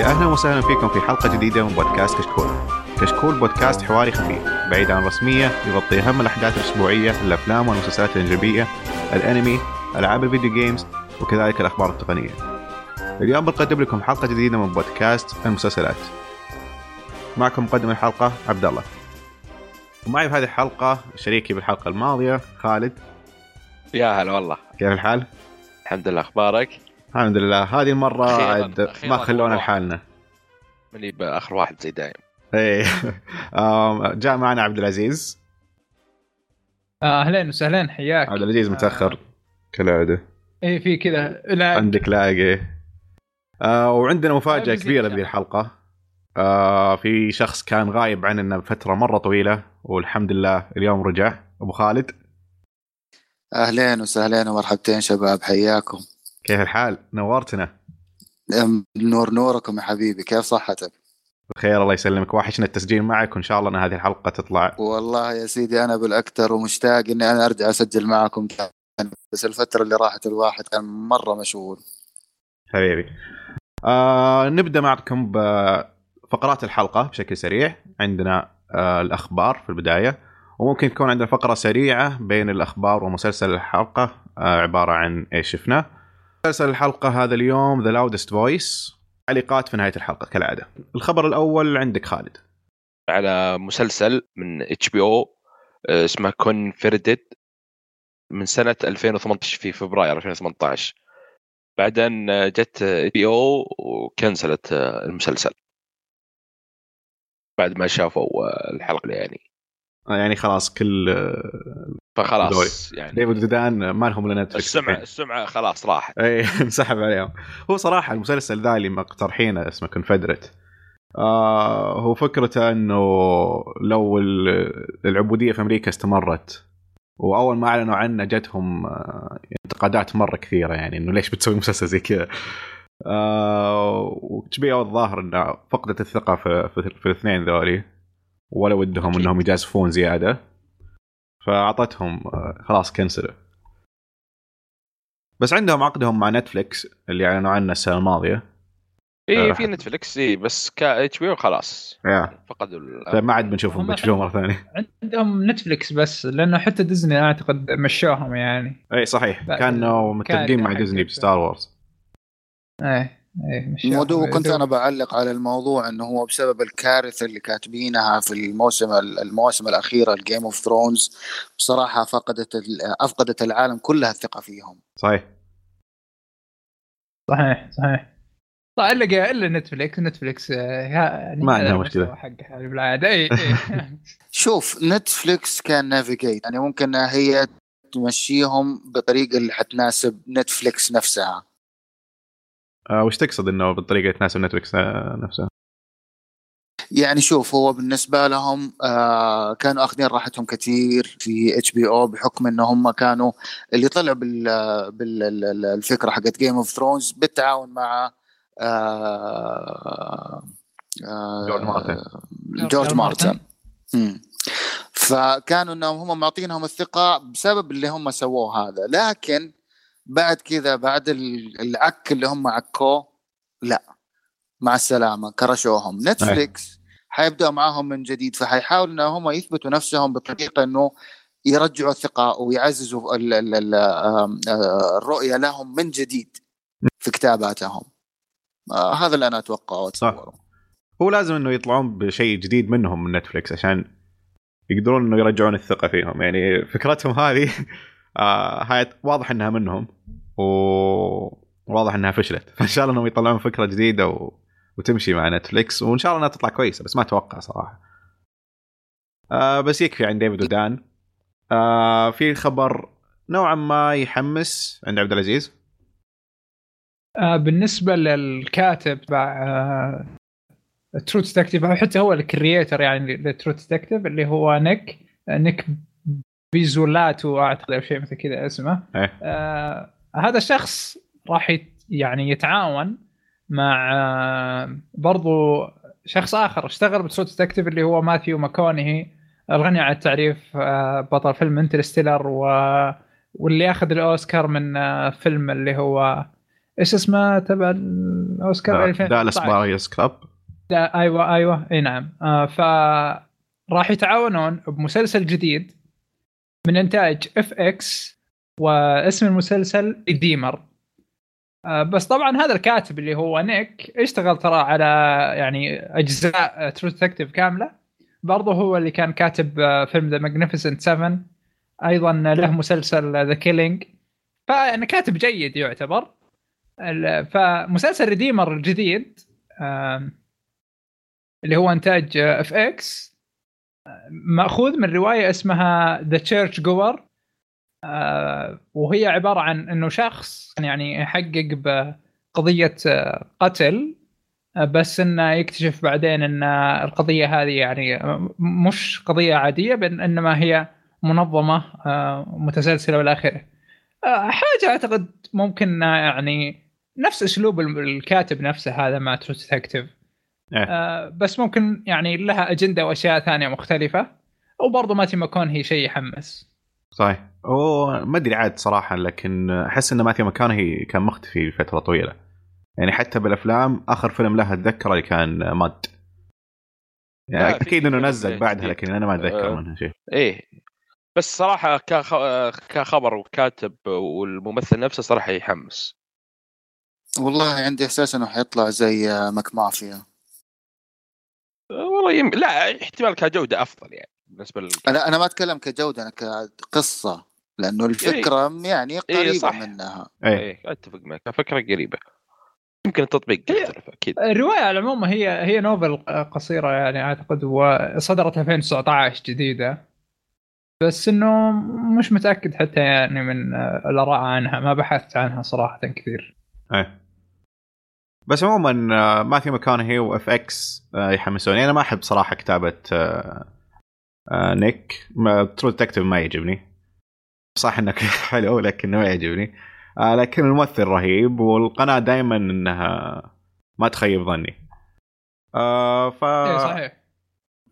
يا أهلا وسهلا فيكم في حلقة جديدة من بودكاست كشكول. كشكول بودكاست حواري خفيف بعيد عن الرسمية يغطي أهم الأحداث الأسبوعية الأفلام والمسلسلات الاجنبيه الأنمي ألعاب الفيديو جيمز وكذلك الأخبار التقنية. اليوم بنقدم لكم حلقة جديدة من بودكاست المسلسلات. معكم مقدم الحلقة عبد الله. ومعي في هذه الحلقة شريكي بالحلقة الماضية خالد. يا هلا والله كيف الحال؟ الحمد لله أخبارك الحمد لله. هذه المرة عاد ما خلونا. لحالنا. ماني بآخر واحد زي دايم. إيه. جاء معنا عبد العزيز. آه، أهلين وسهلين حياك. عبد العزيز متأخر كالعادة. إيه في كذا. عندك لاقي. آه وعندنا مفاجأة آه، كبيرة إن شاء بهذه الحلقة. آه في شخص كان غايب عننا بفترة مرة طويلة والحمد لله اليوم رجع. أبو خالد. أهلين وسهلين ومرحبتين شباب حياكم. كيف الحال؟ نورتنا. أم، نور نوركم يا حبيبي. كيف صحتك؟ بخير الله يسلمك. وحشنا التسجيل معك وإن شاء الله إن هذه الحلقة تطلع. والله يا سيدي أنا بالأكثر ومشتاق إني أنا أرجع أسجل معكم تاني بس الفترة اللي راحت الواحد كان مرة مشغول. حبيبي. آه نبدأ معكم بفقرات الحلقة بشكل سريع. عندنا آه الأخبار في البداية. وممكن تكون عندنا فقرة سريعة بين الأخبار ومسلسل الحلقة آه عبارة عن إيش شفنا. مسلسل الحلقة هذا اليوم The Loudest Voice تعليقات في نهاية الحلقة كالعادة. الخبر الأول عندك خالد. على مسلسل من HBO اسمه Confederate من سنة 2018 في فبراير 2018 بعدين آه، جت HBO وكنسلت المسلسل. بعد ما شافوا آه، الحلقة يعني. آه يعني خلاص كل فخلاص يعني. ديفيد ودان ما لهم إلا Netflix السمعه السمعة خلاص راحت. اي انسحب عليهم. هو صراحة المسلسل ذا اللي مقترحينه اسمه Confederate آه هو فكرته إنه لو ال- العبودية في أمريكا استمرت وأول ما أعلنوا عنه جتهم آه انتقادات مرة كثيرة يعني إنه ليش بتسوي مسلسل زي كذا؟ آه وتشبيه الظاهر إنه فقدت الثقة في, في, في الاثنين ذولي ولا ودهم. إنهم يجازفون زيادة. فأعطتهم آه خلاص كنسلوا. بس عندهم عقدهم مع Netflix اللي أعلنوا عنه السنة الماضية. اي راح- في Netflix اي بس ك HBO خلاص. Yeah. فقدوا ال- فما عاد بنشوفهم هم بنشوفهم مرة ثانية. عندهم Netflix بس لأنه حتى ديزني أعتقد مشوهم يعني. إي صحيح. كانوا متفقين مع حق- ديزني ب Star Wars. إيه الموضوع كنت يدوب. أنا بعلق على الموضوع إنه هو بسبب الكارثة اللي كاتبينها في الموسم المواسم الأخيرة ال Game of Thrones بصراحة فقدت ال- أفقدت العالم كلها الثقة فيهم. صحيح. صحيح صحيح. طيب إلا إلا Netflix Netflix آه، يعني ما عندها. المستوى حقها بالعادة. اي اي شوف Netflix كان navigate يعني ممكن هي تمشيهم بطريقة اللي حتناسب Netflix نفسها. آه وش تقصد إنه بالطريقة تناسب Netflix آه نفسها؟ يعني شوف هو بالنسبة لهم آه كانوا أخذين راحتهم كثير في HBO بحكم إن هم كانوا اللي طلعوا بال بالفكرة حقت Game of Thrones بالتعاون مع آه آه جورج مارتن. جورج مارتن. فكانوا إنهم هم معطينهم الثقة بسبب اللي هم سووه هذا لكن بعد كذا بعد ال- العك اللي هم عكوه لا. مع السلامة كرشوهم. نتفليكس حيبدأوا معاهم من جديد فحيحاولوا ان هم يثبتوا نفسهم بطريقة إنه يرجعوا الثقة ويعززوا آه، الرؤية لهم من جديد في كتاباتهم. آه، هذا اللي أنا أتوقعه وأتصوره. هو لازم إنه يطلعون بشيء جديد منهم من نتفلكس عشان يقدرون إنه يرجعون الثقة فيهم. يعني فكرتهم هذه آه هاي واضح إنها منهم وواضح إنها فشلت. فإن شاء الله إنهم يطلعون فكرة جديدة و... وتمشي مع نتفلكس وإن شاء الله إنها تطلع كويسة بس ما أتوقع صراحة. آه بس يكفي عن ديفيد ودان. آه في خبر نوعا ما يحمس عند عبد العزيز. آه، بالنسبة للكاتب تبع True Detective أو حتى هو ال creator يعني ل True Detective اللي هو نيك آه، نيك بيزولاتو اعتقد أو شيء مثل كذا اسمه. إيه. آه هذا الشخص راح يت يعني يتعاون مع آه برضو شخص آخر. اشتغل ب True Detective اللي هو ماثيو ماكونهي الغني عن التعريف آه بطل فيلم Interstellar و واللي اخذ الأوسكار من آه فيلم اللي هو إيش اسمه تبع الأوسكار؟ 2019 Dallas Club دا أيوه أيوه. إي نعم. آه ف راح يتعاونون بمسلسل جديد من إنتاج FX واسم المسلسل Redeemer آه بس طبعا هذا الكاتب اللي هو نيك اشتغل ترى على يعني أجزاء True Detective كاملة. برضه هو اللي كان كاتب آه، فيلم The Magnificent 7 أيضا له مسلسل The Killing فيعني كاتب جيد يعتبر. فمسلسل Redeemer الجديد اللي هو إنتاج FX مأخوذ من رواية اسمها The Churchgoer وهي عبارة عن إنه شخص يعني يحقق بقضية آه، قتل آه، بس إنه يكتشف بعدين إن القضية هذه يعني مش قضية عادية بل إنما هي منظمة آه، متسلسلة والى آخره. حاجة أعتقد ممكن يعني نفس أسلوب الكاتب نفسه هذا مع ترو إيه. آه، بس ممكن يعني لها أجندة وأشياء ثانية مختلفة وبرضه ماتي ماكون هي شيء يحمس. صحيح. هو ما أدري عاد صراحة لكن أحس إن ماثيو مكانهي كان مختفي لفتره طويلة. يعني حتى بالأفلام آخر فيلم له أتذكره اللي كان ماد يعني أكيد إنه نزل بعدها. لكن أنا ما أتذكر آه. منها شيء. إيه. بس صراحة كخ... كخبر وكاتب والممثل نفسه صراحة يحمس. والله عندي إحساس إنه حيطلع زي ماك مافيا. والله يم... لا احتمال كجودة أفضل يعني بالنسبة لل... أنا أنا ما أتكلم كجودة أنا كقصة لأنه الفكرة يعني قريبه صح. منها. إيه. إيه أتفق معك. فكرة قريبة. يمكن التطبيق يختلف أكيد. الرواية على العموم هي هي novel قصيرة يعني أعتقد وصدرت 2019 جديدة. بس إنه مش متأكد حتى يعني من الآراء عنها ما بحثت عنها صراحة كثير. إيه. بس عموما ماثيو ماكونهي و FX يحمسوني. أنا ما أحب صراحة كتابة نيك True Detective ما يعجبني. صح إنك حلو لكنه ما يعجبني. آه، لكن الممثل رهيب والقناة دائما إنها ما تخيب ظني. آه ف إيه صحيح.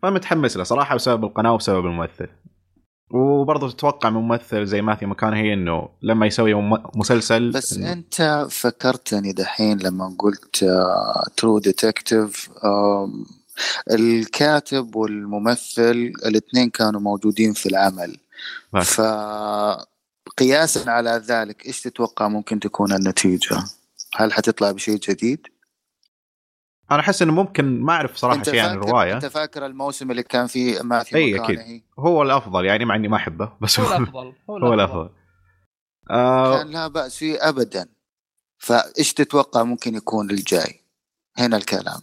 فمتحمس له صراحة بسبب القناة وبسبب الممثل. وبرضه تتوقع من ممثل زي ماثيو ماكونهي إنه لما يسوي مسلسل بس إنه- أنت فكرتني دحين لما قلت True Detective الكاتب والممثل الاثنين كانوا موجودين في العمل نعم. فقياسا على ذلك إيش تتوقع ممكن تكون النتيجة؟ هل حتطلع بشيء جديد؟ أنا أحس إنه ممكن ما أعرف صراحة شيء عن الرواية أنت فاكر الموسم اللي كان فيه ماثيو أكيد. مكانهي؟ هو الأفضل يعني مع إني ما أحبه بس هو هو, الأفضل هو الأفضل آه كان لا بأس فيه ابدا فإيش تتوقع ممكن يكون الجاي؟ هنا الكلام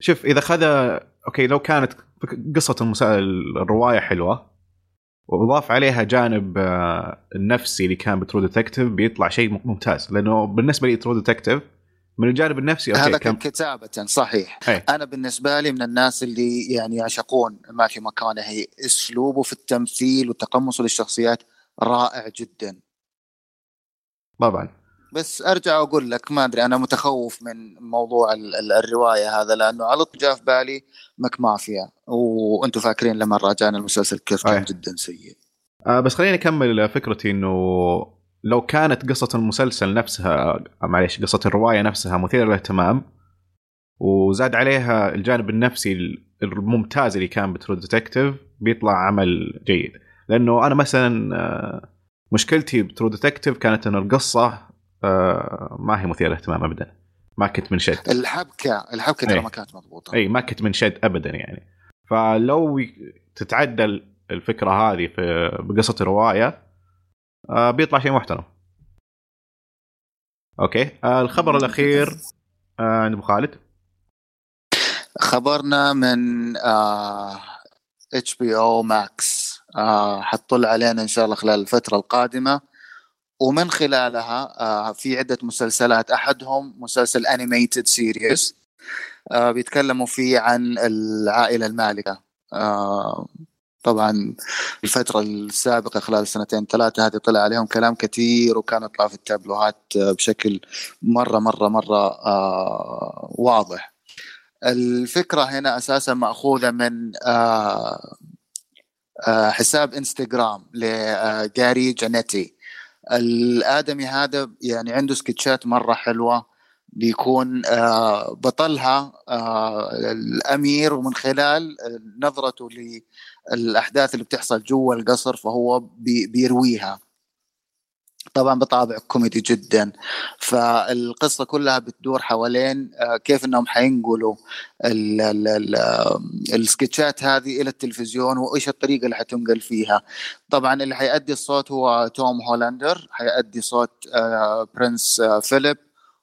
شوف إذا خذ okay لو كانت قصة المسا... الرواية حلوة وأضاف عليها جانب آه، النفسي اللي كان ب True Detective بيطلع شيء ممتاز لأنه بالنسبة لي True Detective من الجانب النفسي okay هذا كان كتابة صحيح. إيه. أنا بالنسبة لي من الناس اللي يعني يعشقون ماثيو ماكونهي أسلوبه في التمثيل وتقمصه للشخصيات رائع جدا. طبعا بس أرجع أقول لك ما أدري أنا متخوف من موضوع ال- ال- الرواية هذا لأنه على طول جاء في بالي McMafia وأنتم فاكرين لما راجعنا المسلسل كيف كان. جدا سيء. آه بس خليني أكمل فكرتي إنه لو كانت قصة المسلسل نفسها معليش قصة الرواية نفسها مثيرة للاهتمام وزاد عليها الجانب النفسي الممتاز اللي كان ب True Detective بيطلع عمل جيد. لأنه أنا مثلا آه، مشكلتي ب True Detective كانت إنه القصة آه، ما هي مثيرة للاهتمام ابدا. ما كنت منشد الحبكة الحبكة ترى إيه. ما كانت مضبوطة. اي ما كنت منشد ابدا يعني. فلو تتعدل الفكرة هذه في بقصة الرواية آه بيطلع شيء محترم. okay. آه الخبر الأخير آه عند أبو خالد. خبرنا من HBO Max. حتطل علينا إن شاء الله خلال الفترة القادمة. ومن خلالها آه، في عدة مسلسلات. أحدهم مسلسل animated series بيتكلموا فيه عن العائلة المالكة. آه، طبعا الفترة السابقة خلال سنتين ثلاثة هذه طلع عليهم كلام كثير وكانوا يطلعوا في ال tabloids بشكل مرة مرة مرة آه، واضح. الفكرة هنا أساسا مأخوذة من آه، آه، حساب إنستغرام لجاري جانيتي الآدمي هذا يعني عنده سكتشات مرة حلوة بيكون آه، بطلها آه، الأمير ومن خلال نظرته للاحداث اللي بتحصل جوا القصر فهو بيرويها. طبعا بطابع كوميدي جدا. فالقصة كلها بتدور حوالين آه، كيف إنهم حينقلوا السكتشات هذه إلى التلفزيون وإيش الطريقة اللي حتنقل فيها. طبعا اللي حيأدي الصوت هو توم هولاندر حيأدي صوت prince فيليب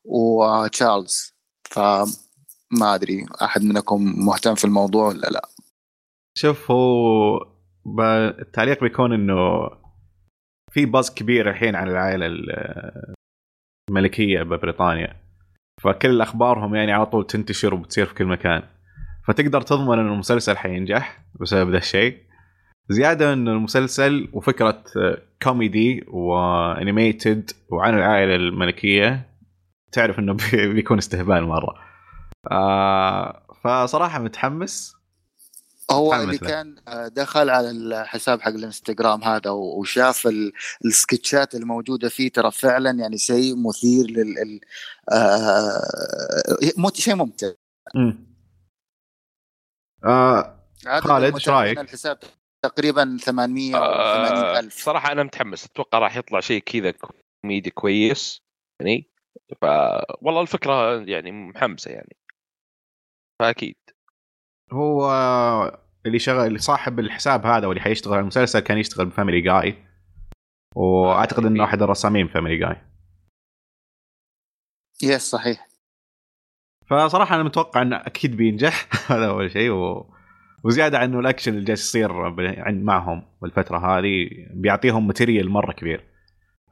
وتشارلز. فما أدري أحد منكم مهتم في الموضوع ولا لا. شوف هو التعليق بيكون إنه في buzz كبير الحين عن العائلة الملكية ببريطانيا. فكل أخبارهم يعني على طول تنتشر وبتصير في كل مكان. فتقدر تضمن ان المسلسل حينجح بسبب ذا الشيء. زيادة ان المسلسل وفكرة كوميدي و animated وعن العائلة الملكية تعرف إنه بيكون استهبال مرة. آه فصراحة متحمس. هو اللي كان آه، دخل على الحساب حق الانستغرام هذا وشاف السكتشات الموجودة فيه ترى فعلا يعني شيء مثير لل آه شيء ممتع. آه خالد إيش رأيك؟ الحساب تقريبا 800 آه ألف. صراحة أنا متحمس. أتوقع راح يطلع شيء كذا كوميدي كويس يعني. ف والله الفكرة يعني محمسه يعني. فأكيد. هو اللي شغل اللي صاحب الحساب هذا واللي حيشتغل على المسلسل كان يشتغل ب Family Guy. وأعتقد إنه احد الرسامين Family Guy. yes صحيح. فصراحة أنا متوقع إنه أكيد بينجح هذا أول شيء و... وزيادة عنه الأكشن اللي جالس يصير معهم بالفترة هذه بيعطيهم material مرة كبير.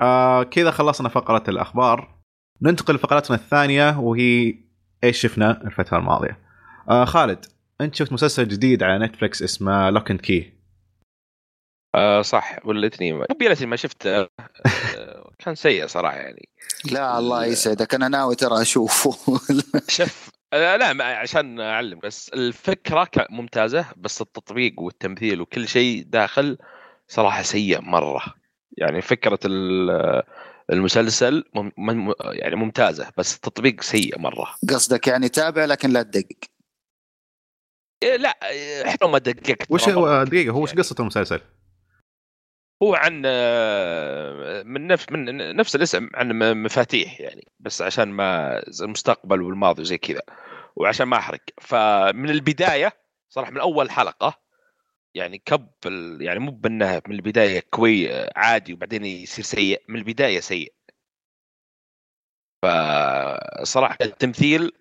آه كذا خلصنا فقرة الأخبار. ننتقل لفقرتنا الثانية وهي إيش شفنا الفترة الماضية. آه خالد. أنت شفت مسلسل جديد على نتفلكس اسمه Locke and Key آه صح ولتني مو بيلتني ما شفت آه كان سيء صراحة يعني. لا الله يسعدك. أنا ناوي ترى أشوفه. شوف آه لا ما عشان أعلم بس الفكرة ممتازة بس التطبيق والتمثيل وكل شيء داخل صراحة سيء مرة. يعني فكرة المسلسل مم يعني ممتازة بس التطبيق سيء مرة. قصدك يعني تابع لكن لا تدقق. لا حلو ما دققت وش هو دقيقة هو وش قصة المسلسل؟ هو عن آه، من نفس من نفس الاسم عن مفاتيح يعني بس عشان ما المستقبل والماضي وزي كذا وعشان ما أحرق. فمن البداية صراحة من أول حلقة يعني كب يعني مو بانه من البداية كوي عادي وبعدين يصير سيء من البداية سيء. فصراحة التمثيل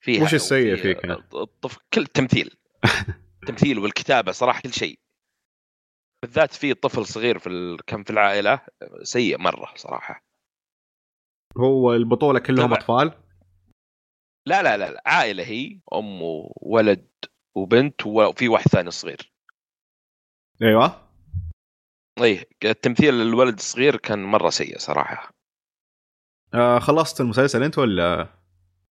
فيها وش السيء فيه كان؟ كل التمثيل التمثيل والكتابة صراحة كل شيء. بالذات في طفل صغير في ال... كان في العائلة سيء مرة صراحة. هو البطولة كلهم طبعا. أطفال؟ لا لا لا عائلة هي أم وولد وبنت وفي واحد ثاني صغير. أيوه. إيه التمثيل الولد الصغير كان مرة سيء صراحة. آه خلصت المسلسل أنت ولا؟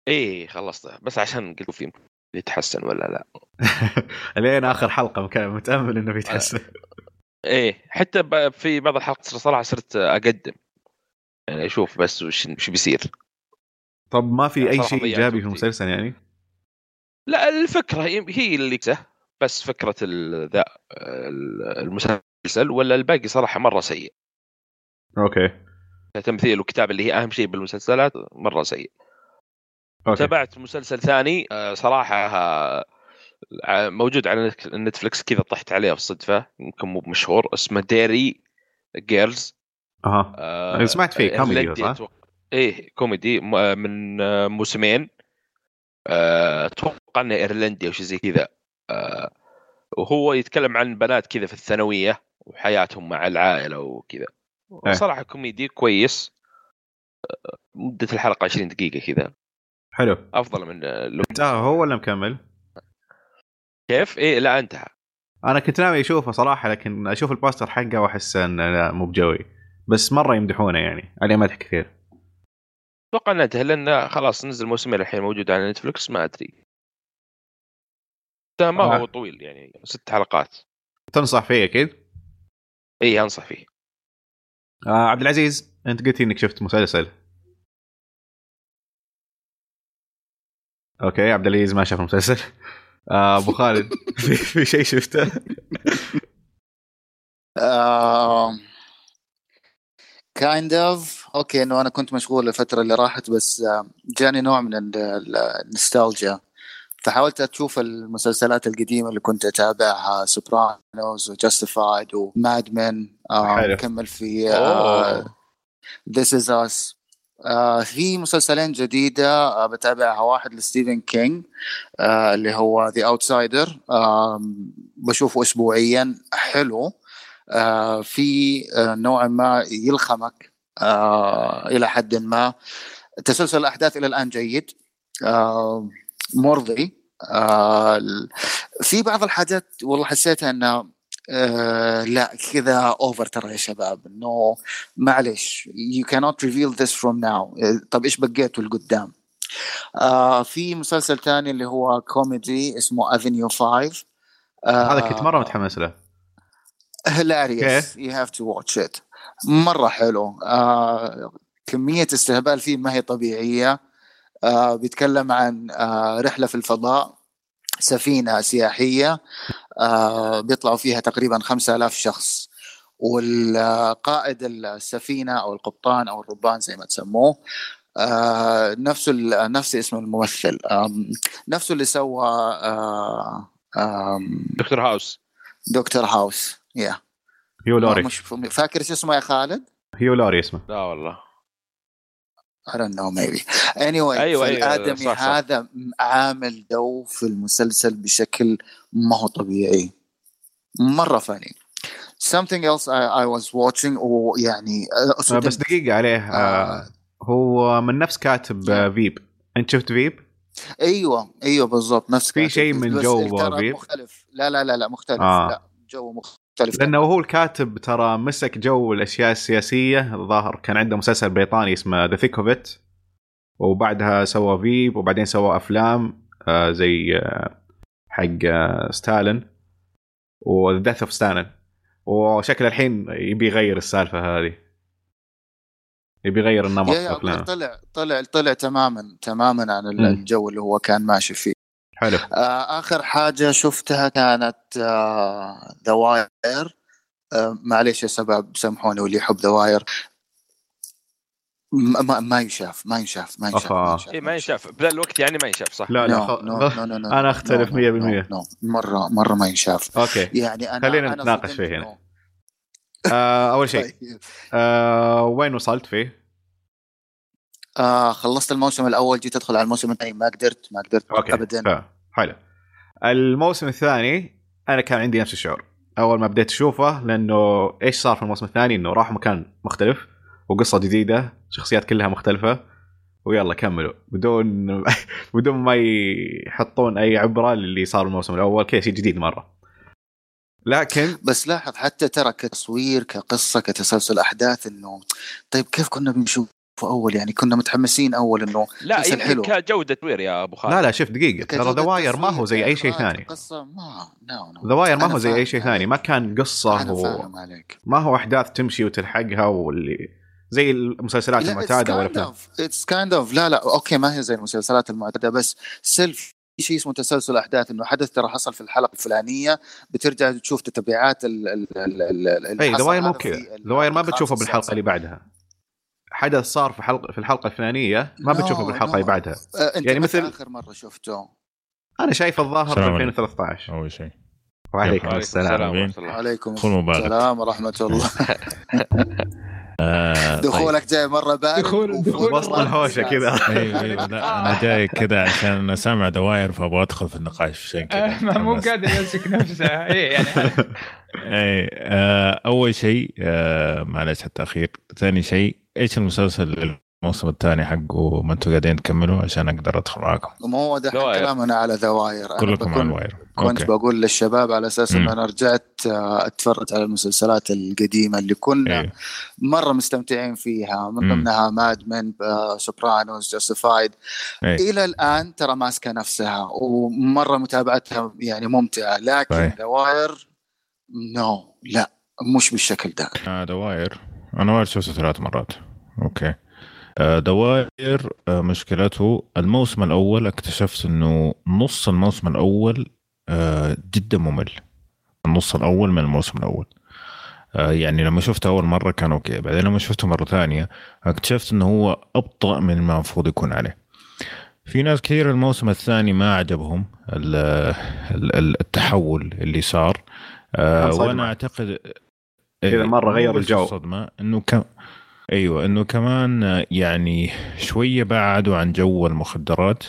إيه خلصته بس عشان قلت في يتحسن ولا لا. لين آخر حلقة متأمل إنه بيتحسن. إيه حتى في بعض الحلقات صراحة صرت أقدم. يعني أشوف بس وش وش بيصير. طب ما في يعني أي شيء إيجابي في المسلسل يعني؟ لا الفكرة هي اللي بس فكرة ذا المسلسل ولا الباقي صراحة مرة سيء. okay. تمثيل وكتابه اللي هي أهم شيء بالمسلسلات مرة سيء. okay. تابعت مسلسل ثاني آه، صراحة آه، موجود على نتفلكس كذا طحت عليه بالصدفه يمكن مو مشهور اسمه Derry Girls أها. آه سمعت فيه كوميدي صح؟ إيه كوميدي من موسمين. أتوقع إنه إيرلندي أو شيء زي كذا. آه وهو يتكلم عن بنات كذا في الثانوية وحياتهم مع العائلة وكذا. إيه. صراحة كوميدي كويس. مدة الحلقة 20 دقيقة كذا. حلو أفضل من انتهى هو ولا مكمل؟ كيف؟ إيه لا انتهى أنا كنت ناوي أشوفه صراحة لكن أشوف البوستر حقه وأحس إنه لا مو بجوي بس مرة يمدحونه يعني عليه مدح كثير أتوقع إنه انتهى لأنه خلاص نزل موسمين الحين موجود على نتفلكس ما أدري ما آه. هو طويل يعني ست حلقات تنصح فيه أكيد؟ اي أنصح فيه آه عبد العزيز أنت قلت إنك شفت مسلسل okay عبد العزيز ما شاف المسلسل. آه أبو خالد في, في شيء شفته؟ kind of okay إنه أنا كنت مشغول الفترة اللي راحت بس جاني نوع من ال- ال- النوستالجيا فحاولت أشوف المسلسلات القديمة اللي كنت أتابعها Sopranos و Justified و Mad Men. مكمل في. This is Us. آه في مسلسلين جديدة آه بتابعها واحد لستيفن كينج آه اللي هو The Outsider بشوفه اسبوعيا حلو. آه في آه نوعا ما يلخمك آه إلى حد ما. تسلسل الأحداث إلى الآن جيد. مرضي. في بعض الحاجات والله حسيتها إنها آه لا كذا over ترى يا شباب إنه معلش cannot reveal this from now. آه، طب إيش بقيتوا لقدام؟ آه في مسلسل تاني اللي هو كوميدي اسمه Avenue 5 آه هذا كنت مرة متحمس له. hilarious you have to watch it مرة حلو. آه كمية استهبال فيه ما هي طبيعية. آه بيتكلم عن آه رحلة في الفضاء سفينة سياحية. بيطلعوا فيها تقريبا 5000 شخص. والقائد السفينة أو القبطان أو الربان زي ما تسموه آه نفسه ال- نفس اسم الممثل. نفسه اللي سوى آه دكتور هاوس. دكتور هاوس. يا هيو لوري. مش فاكر إيش اسمه يا خالد؟ هيو لوري اسمه. لا والله. I don't know maybe anyway أيوة، أيوة، الآدمي صح. هذا عامل جو في المسلسل بشكل ما هو طبيعي مرة funny something else I, I was watching ويعني آه أصدمت. بس دقيقة عليه آه هو من نفس كاتب آه Veep أنت شفت Veep؟ أيوه أيوه بالضبط نفس في شيء من جو Veep؟ مختلف لا لا لا لا مختلف آه. لا جو مختلف لأنه هو الكاتب ترى مسك جو الأشياء السياسية. الظاهر كان عنده مسلسل بريطاني اسمه The Thick of It وبعدها سوى Veep وبعدين سوى أفلام آه زي آه حق آه ستالين. و Death of Stalin وشكله الحين يبي يغير السالفة هذه. يبي يغير النمط يا يا طلع طلع طلع تماما تماما عن. الجو اللي هو كان ماشي فيه. حلو آه، آخر حاجة شفتها كانت The Wire معليش يا شباب سامحوني واللي يحب The Wire ما, ما ينشاف ما ينشاف ما ينشاف ما ينشاف بذا الوقت يعني ما ينشاف صح لا لا No, no, no, no, no, 100%. no, no. مرة مرة ما ينشاف أوكي يعني أنا خلينا نتناقش فيه هنا. آه أول شيء طيب. آه وين وصلت فيه؟ آه خلصت الموسم الأول جيت أدخل على الموسم الثاني ما قدرت ما قدرت أوكي ابدا. حلو. الموسم الثاني أنا كان عندي نفس الشعور. أول ما بديت أشوفه لأنه إيش صار في الموسم الثاني؟ إنه راح مكان مختلف وقصة جديدة شخصيات كلها مختلفة. ويلا كملوا. بدون بدون ما يحطون أي عبرة للي صار الموسم الأول كذا شيء جديد مرة. لكن بس لاحظ حتى ترى كتصوير كقصة كتسلسل أحداث إنه طيب كيف كنا بنشوفه أول يعني كنا متحمسين أول إنه لا يمكن حلو. كجودة تصوير يا أبو خالد. لا لا شوف دقيقة. ترى The Wire ما هو زي أي شيء ثاني. قصه ما The Wire ما هو زي أي شيء. ثاني. ما كان قصة و... عليك. ما هو أحداث تمشي وتلحقها واللي زي المسلسلات المعتادة والافلام it's kind of لا لا أوكي ما هي زي المسلسلات المعتادة بس سيلف في شيء اسمه تسلسل أحداث إنه حدث ترى حصل في الحلقة الفلانية بترجع تشوف تتبعات ال ال ال ال- إيه The Wire مو كذا. في The Wire ما بتشوفه بالحلقة. اللي بعدها. حدث صار في حلقه في الحلقة الفلانية ما No, بتشوفه بالحلقة اللي no. بعدها آه، أنت يعني مثل- آخر مرة شفته أنا شايف الظاهر في السلام عليكم. 2013 أول شيء وعليكم وعليكم السلام ورحمة الله. عليكم دخول مبارك. السلام ورحمة الله آه طيب. دخولك جاي مرة بارد دخول- دخول وسط الهوشة. كذا أيوه لا أنا جاي كذا عشان أنا سامع دواير فأبغى أدخل في النقاش عشان كذا مو. قادر يمسك نفسه اي يعني اي آه أول شيء معلش على التأخير ثاني شيء إيش المسلسل الموسم الثاني حقه ما أنتم قاعدين تكملوا عشان أقدر أدخل معاكم مو هو The Wire. كلامنا على The Wire كلكم على ال Wire كنت أوكي بقول للشباب على أساس. إنه أنا رجعت آه، أتفرج على المسلسلات القديمة اللي كنا إيه. مرة مستمتعين فيها من. ضمنها Mad Men Sopranos Justified إيه. إلى الآن ترى ماسكة نفسها ومرة متابعتها يعني ممتعة لكن. The Wire no لا مش بالشكل ده آه The Wire أنا Wire شفته ثلاث مرات أوكي. آه، The Wire آه، مشكلته. الموسم الأول اكتشفت إنه نص الموسم الأول آه، جدا ممل. النص الأول من الموسم الأول. يعني لما شفته أول مرة كان أوكي. بعدين لما شفته مرة ثانية اكتشفت إنه هو أبطأ من ما المفروض يكون عليه. في ناس كثير الموسم الثاني ما عجبهم ال- ال- ال- التحول اللي صار. كان. وأنا أعتقد كذا مو غير الجو. الصدمة. إنه كم أيوه إنه كمان يعني شوية بعدوا عن جو المخدرات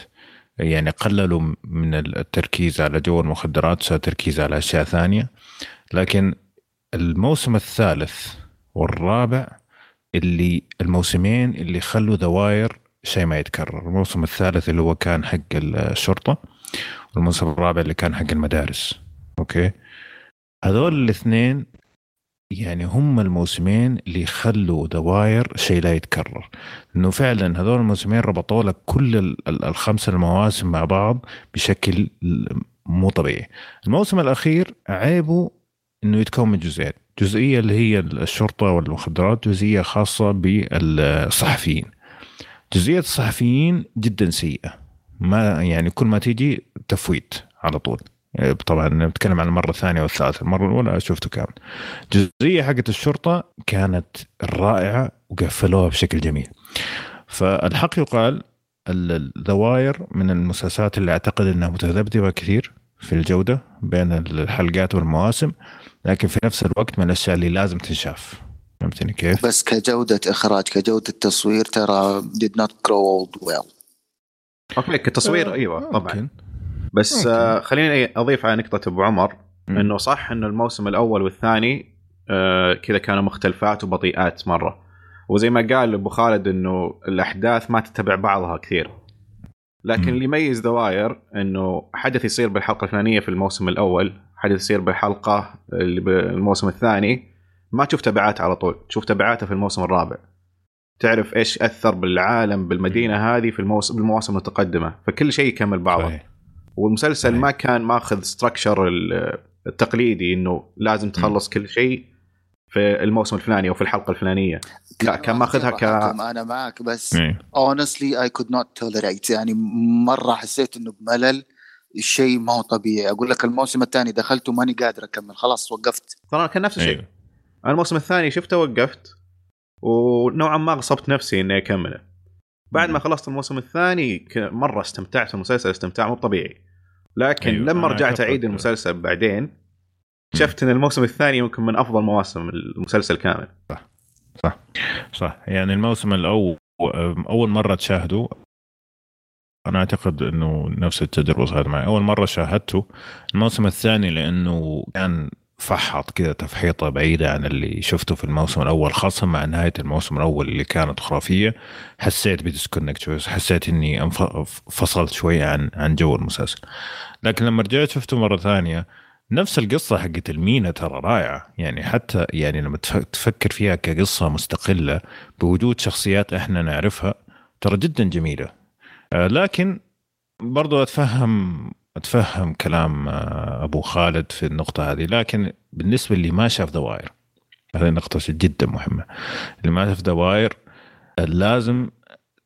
يعني قللوا من التركيز على جو المخدرات صار تركيز على أشياء ثانية. لكن الموسم الثالث والرابع اللي الموسمين اللي خلوا The Wire شيء ما يتكرر. الموسم الثالث اللي هو كان حق الشرطة والموسم الرابع اللي كان حق المدارس. أوكي؟ هذول الاثنين يعني هم الموسمين اللي خلوا The Wire شيء لا يتكرر. إنه فعلا هذول الموسمين ربطوا لك كل ال- ال- الخمسه المواسم مع بعض بشكل مو طبيعي. الموسم الأخير عيبه إنه يتكون من جزئين. جزئية اللي هي الشرطة والمخدرات جزئية خاصة بالصحفيين. جزئية الصحفيين جدا سيئة. ما يعني كل ما تيجي تفويت على طول. طبعا نتكلم عن المرة الثانية والثالثة المرة الأولى شفته كامل. جزئية حقت الشرطة كانت رائعة وقفلوها بشكل جميل. فالحق يقال الدواير من المسلسلات اللي أعتقد إنها متذبذبة كثير في الجودة بين الحلقات والمواسم لكن في نفس الوقت من الأشياء اللي لازم تنشاف. فهمتني كيف؟ بس كجودة إخراج كجودة تصوير ترى did not grow oh well. أوكي كتصوير آه، أيوه طبعا. بس. آه خليني أضيف على نقطة أبو عمر. إنه صح انه الموسم الأول والثاني آه كذا كانوا مختلفات وبطيئات مرة وزي ما قال أبو خالد إنه الأحداث ما تتبع بعضها كثير لكن. اللي يميز The Wire إنه حدث يصير بالحلقة الفلانيه في الموسم الأول حدث يصير بالحلقة اللي بالموسم الثاني ما تشوف تبعات على طول تشوف تبعاته في الموسم الرابع تعرف إيش أثر بالعالم بالمدينة هذه في الموسم بالمواسم المتقدمة فكل شيء يكمل بعضه صحيح. والمسلسل. ما كان ماخذ ستراكشر التقليدي إنه لازم تخلص كل شيء في الموسم الفلاني أو في الحلقة الفلانية. لا كان ماخذها ك أنا معك بس honestly I could not tolerate. يعني مرة حسيت إنه بملل الشيء ما هو طبيعي. أقول لك الموسم الثاني دخلته ماني قادر أكمل خلاص وقفت. ترى كان نفس الشيء. أيوه. أنا الموسم الثاني شفته وقفت ونوعا ما غصبت نفسي إني أكمله. بعد ما خلصت الموسم الثاني ك- مرة استمتعت في المسلسل استمتاع مو طبيعي. لكن أيوة، أيوة. لما رجعت أعيد المسلسل بعدين اكتشفت إن الموسم الثاني يمكن من أفضل مواسم المسلسل كامل. صح. يعني الموسم الأول أول مرة تشاهده أنا أعتقد إنه نفس التجربة صارت معي. أول مرة شاهدته الموسم الثاني لأنه كان فحط كذا تفحيطة بعيدة عن اللي شفته في الموسم الأول خاصة مع نهاية الموسم الأول اللي كانت خرافية. حسيت ب disconnect شوي حسيت أنف- فصلت شوية عن عن جو المسلسل. لكن لما رجعت شفته مرة ثانية نفس القصة حقت المينا ترى رائعة. يعني حتى يعني لما تف- تفكر فيها كقصة مستقلة بوجود شخصيات إحنا نعرفها ترى جدا جميلة. آه، لكن برضو أتفهم أتفهم كلام آه، أبو خالد في النقطة هذه لكن بالنسبة اللي ما شاف The Wire هذه نقطة جدا مهمة. اللي ما شاف The Wire آه، لازم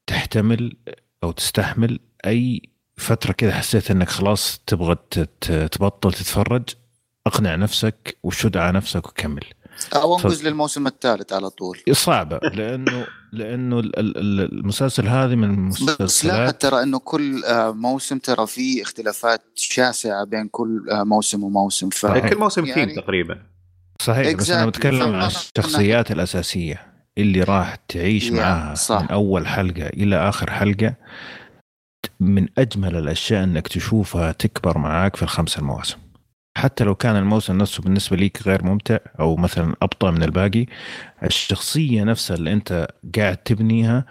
تحتمل أو تستحمل أي فترة كذا حسيت إنك خلاص تبغى تبطل تتفرج أقنع نفسك وشد على نفسك وكمل. أو ف- أنقز للموسم الثالث على طول صعبة لأنه لأنه ال- ال- ال- المسلسل هذه من بس لاحظ المسلسلات ترى إنه كل آه، موسم ترى في اختلافات شاسعة بين كل آه، موسم وموسم ف. كل موسم يعني- ثيم تقريبا صحيح بس أنا. بتكلم عن الشخصيات الأساسية اللي راح تعيش Yeah, معاها صح. من أول حلقة إلى آخر حلقة من أجمل الأشياء إنك تشوفها تكبر معاك في الخمس المواسم حتى لو كان الموسم نفسه بالنسبة ليك غير ممتع أو مثلا أبطأ من الباقي الشخصية نفسها اللي أنت قاعد تبنيها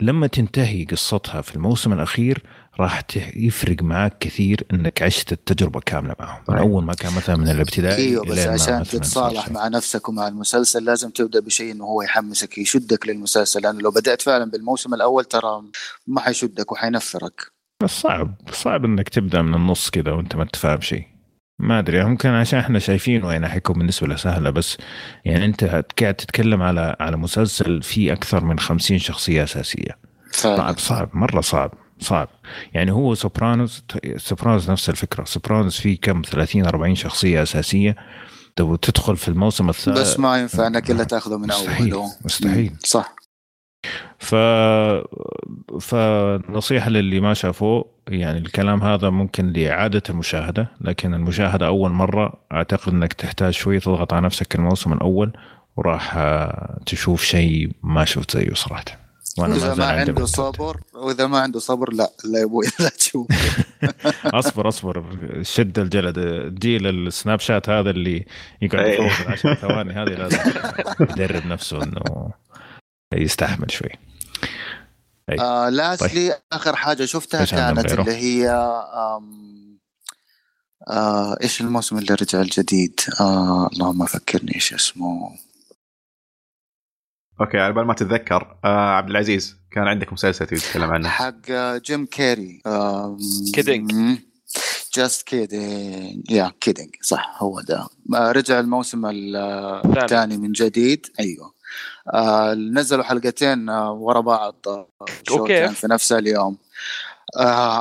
لما تنتهي قصتها في الموسم الأخير راح يفرق معاك كثير إنك عشت التجربة كاملة معهم. من صحيح. أول ما كان مثلا من الابتدائي أيوه بس عشان تتصالح مع نفسك ومع المسلسل لازم تبدأ بشيء إنه هو يحمسك يشدك للمسلسل. لأنه لو بدأت فعلا بالموسم الأول ترى ما حيشدك وحينفرك. بس صعب صعب إنك تبدأ من النص كذا وأنت ما انت فاهم شيء. ما أدري ممكن عشان إحنا شايفين وين حيكون بالنسبة له سهله بس يعني أنت قاعد تتكلم على على مسلسل فيه أكثر من 50 شخصية أساسية. صعب. صعب مرة صعب صعب. يعني هو Sopranos Sopranos نفس الفكرة Sopranos فيه كم؟ 30 40 شخصية أساسية. تبغى تدخل في الموسم الثالث بس ما ينفع إنك إلا تأخذه من مستحيل اوله مستحيل. صح. ف فنصيحة للي ما شافوه يعني الكلام هذا ممكن لإعادة المشاهدة لكن المشاهدة أول مرة أعتقد أنك تحتاج شوي تضغط على نفسك الموسم الأول وراح آه، تشوف شيء ما شفت زيه صراحة. وأنا واذا زال ما عنده. صبر وإذا ما عنده صبر لا لا يا أبوي لا تشوف. أصبر أصبر. شد الجلد. جيل السناب شات هذا اللي يقعد إيه. يفوز العشر ثواني هذه لازم يدرب نفسه إنه يستحمل شوي. أي. آه لاسلي آخر حاجة شفتها كانت؟ اللي هي آم آه إيش الموسم اللي رجع الجديد؟ آه اللهم فكرني إيش اسمه. أوكي على بال ما تتذكر آه عبد العزيز كان عندك مسلسل تبي تتكلم عنه؟ حق آه، جيم كيري. Kidding. just kidding يا Kidding صح هو ده. آه، رجع الموسم ال- ثاني. الثاني من جديد. أيوه. آه نزلوا حلقتين آه ورا بعض آه؟ كان في نفس اليوم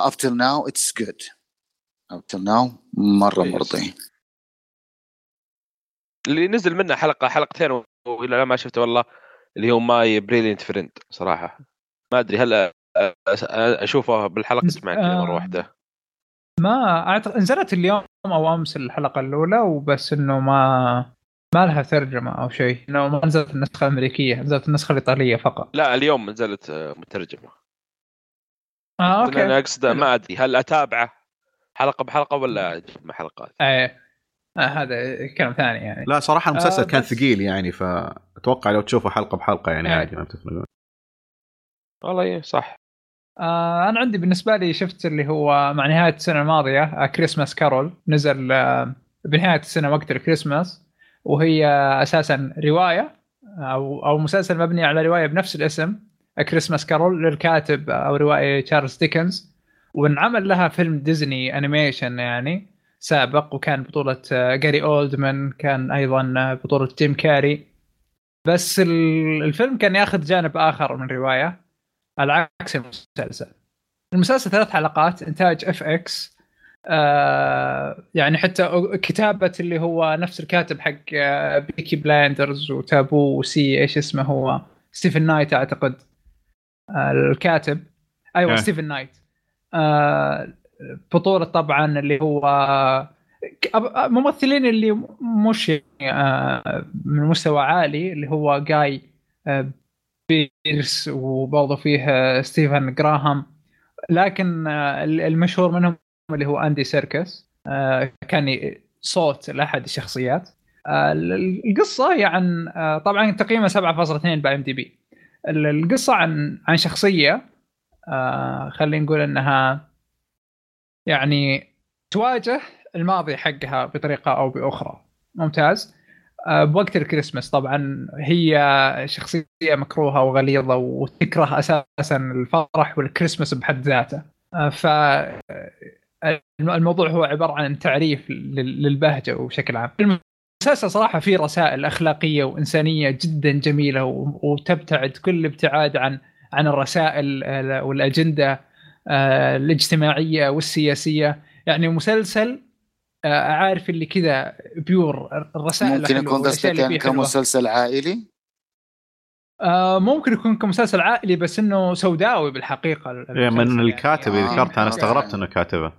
up till now it's good up till now مرة كويس. مرضي اللي نزل منه حلقة حلقتين وإلى الآن ما شفته والله اللي هو My Brilliant Friend صراحة ما أدري هل أشوفه بالحلقة اسمع كذا مرة آه. واحدة ما اعتقد نزلت اليوم أو أمس الحلقة الأولى وبس إنه ما ما لها ترجمة أو شيء. إنه ما نزلت النسخة الأمريكية نزلت النسخة الإيطالية فقط. لا اليوم نزلت آه، مترجمة. آه أنا أوكي. أقصد ما أدري هل أتابعه؟ حلقة بحلقة ولا أجمع حلقات؟ إيه. آه هذا كلام ثاني يعني. لا صراحة المسلسل آه، كان بس- ثقيل يعني فأتوقع لو تشوفه حلقة بحلقة يعني إيه. عادي ما بتفرق. والله إيه، صح. آه أنا عندي بالنسبة لي شفت اللي هو مع نهاية السنة الماضية آه Christmas Carol نزل آه بنهاية السنة وقت الكريسماس وهي أساسا رواية أو أو مسلسل مبني على رواية بنفس الاسم Christmas Carol للكاتب أو روائي تشارلز ديكنز وانعمل لها فيلم ديزني animation يعني سابق وكان بطولة آه، جاري اولدمان كان أيضا آه، بطولة جيم كاري بس ال- الفيلم كان ياخذ جانب آخر من الروايه على عكس المسلسل. المسلسل ثلاث حلقات إنتاج FX آه يعني حتى كتابة اللي هو نفس الكاتب حق آه Peaky Blinders و Taboo وسي إيش اسمه هو؟ ستيفن نايت أعتقد. آه الكاتب. أيوه آه. ستيفن نايت. آه بطولة طبعا اللي هو ممثلين اللي مش من مستوى عالي اللي هو جاي بيرس وبرضه فيه ستيفن جراهام. لكن المشهور منهم اللي هو أندي سيركس. آه، كان صوت لأحد الشخصيات. آه، ال- القصة هي عن آه، طبعا تقييمها 7.2 ب IMDb. القصة عن عن شخصية خلينا نقول إنها يعني تواجه الماضي حقها بطريقة أو بأخرى. ممتاز. بوقت الكريسماس طبعا هي شخصية مكروهة وغليظة وتكره أساسا الفرح والكريسماس بحد ذاته. ف الموضوع هو عبارة عن تعريف لل- للبهجة بشكل عام المسلسل صراحة فيه رسائل أخلاقية وإنسانية جدا جميلة وتبتعد كل الابتعاد عن عن الرسائل والأجندة آه، الاجتماعية والسياسية يعني مسلسل آه، عارف اللي كذا بيور الرسائل ممكن يكون قصدك يعني. كمسلسل عائلي آه ممكن يكون كمسلسل عائلي بس إنه سوداوي بالحقيقة إيه، من يعني. الكاتب. اللي ذكرته أنا. استغربت إنه كاتبه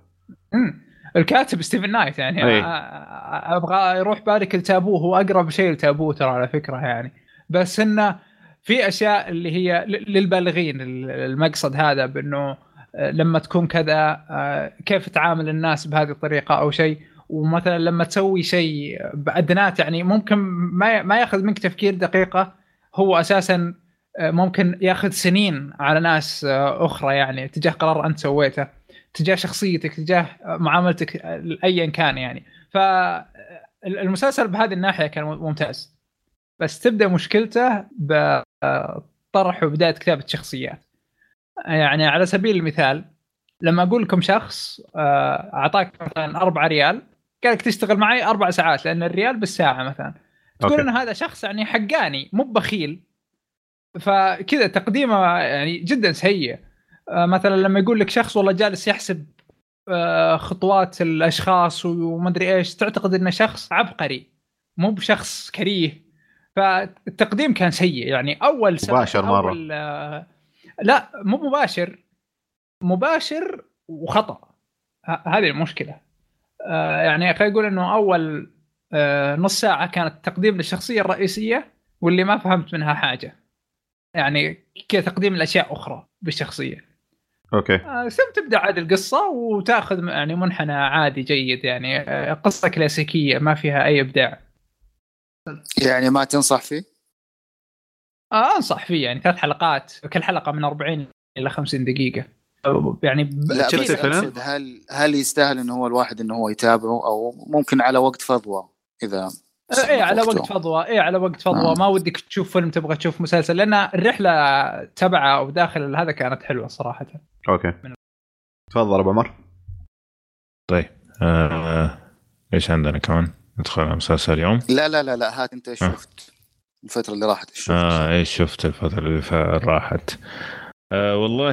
مم. الكاتب ستيفن نايت يعني. أي. آه، أبغى يروح بالك لتابوه هو أقرب شيء لتابوه ترى على فكرة يعني. بس إنه في أشياء اللي هي للبالغين ال- المقصد هذا بإنه آه، لما تكون كذا آه، كيف تعامل الناس بهذه الطريقة أو شيء. ومثلا لما تسوي شيء بأدنات يعني ممكن ما ما يأخذ منك تفكير دقيقة. هو أساسا ممكن يأخذ سنين على ناس أخرى يعني تجاه قرار أنت سويته. تجاه شخصيتك تجاه معاملتك ايا كان يعني. فالمسلسل بهذه الناحية كان ممتاز. بس تبدأ مشكلته بطرح وبداية كتابة شخصيات. يعني على سبيل المثال لما أقول لكم شخص آه، أعطاك مثلا 4 ريال قال لك تشتغل معي أربع ساعات لأن الريال بالساعة مثلا. تقول أوكي. إن هذا شخص يعني حقاني مو بخيل. فكذا تقديمه يعني جدا سيء. مثلا لما يقول لك شخص والله جالس يحسب آه، خطوات الأشخاص ومدري إيش تعتقد إنه شخص عبقري مو بشخص كريه. فالتقديم كان سيء. يعني أول سنة مباشر مرة. أول آه، لا مو مباشر. مباشر وخطأ. هذه المشكلة. آه، يعني خلينا نقول إنه أول آه، نص ساعة كانت تقديم للشخصية الرئيسية واللي ما فهمت منها حاجة. يعني كذا تقديم الاشياء أخرى بالشخصية. أوكي. آه، ثم تبدأ عاد القصة وتاخذ يعني منحنى عادي جيد يعني. آه، قصة كلاسيكية ما فيها أي إبداع. يعني ما تنصح فيه؟ آه أنصح فيه يعني. ثلاث حلقات كل حلقة من 40 إلى 50 دقيقة. يعني لا شفت الفيلم؟ هل هل يستاهل إنه هو الواحد إنه هو يتابعه أو ممكن على وقت فضوى إذا إيه على. وقت فضوى إيه على وقت فضوى آه. ما ودك تشوف فيلم تبغى تشوف مسلسل لأن الرحلة تبعه أو داخل هذا كانت حلوة صراحة. أوكي. تفضل أبو عمر. طيب آه إيش عندنا كمان؟ ندخل على مسلسل اليوم؟ لا لا لا لا هات أنت إيش آه. شفت؟ الفترة اللي راحت إيش شفت؟ آه إيش شفت الفترة اللي فا- راحت؟ آه والله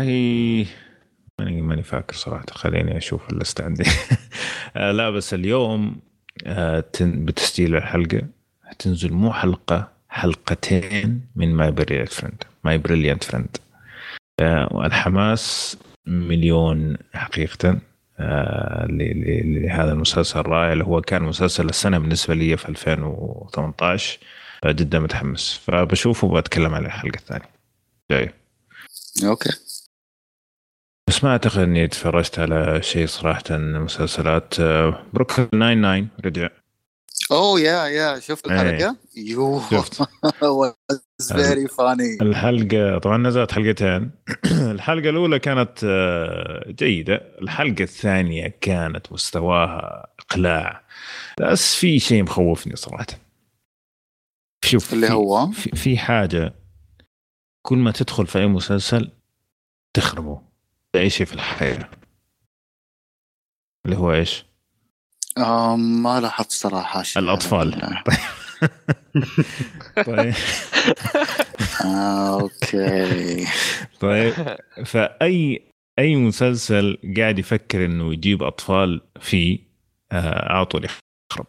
ماني ماني فاكر صراحة خليني أشوف ال list عندي. آه لا بس اليوم بتسجيل الحلقة حتنزل مو حلقة حلقتين من My Brilliant Friend My Brilliant Friend والحماس مليون حقيقة. آه، لهذا المسلسل الرائع اللي هو كان مسلسل السنة بالنسبة لي في 2018 جدا متحمس. فبشوفه وبتكلم عليه الحلقة الثانية جاي. أوكي. بس ما أعتقد إني تفرجت على شيء صراحة مسلسلات. بروكلين 99 رجع. اوه يا يا شفت إيه. الحلقة؟ يوه شفت. فيري فاني الحلقة طبعا نزلت حلقتين. الحلقة الأولى كانت آه، جيدة. الحلقة الثانية كانت مستواها إقلاع. بس في شيء مخوفني صراحة. شوف اللي في- هو؟ في, في حاجة. كل ما تدخل في أي مسلسل تخربه. اي شيء في الحياة. اللي هو إيش؟ آه ما لاحظت صراحة شيء. الأطفال. طيب. آه أوكي. طيب. فأي أي مسلسل قاعد يفكر إنه يجيب أطفال فيه آه، على طول يخرب.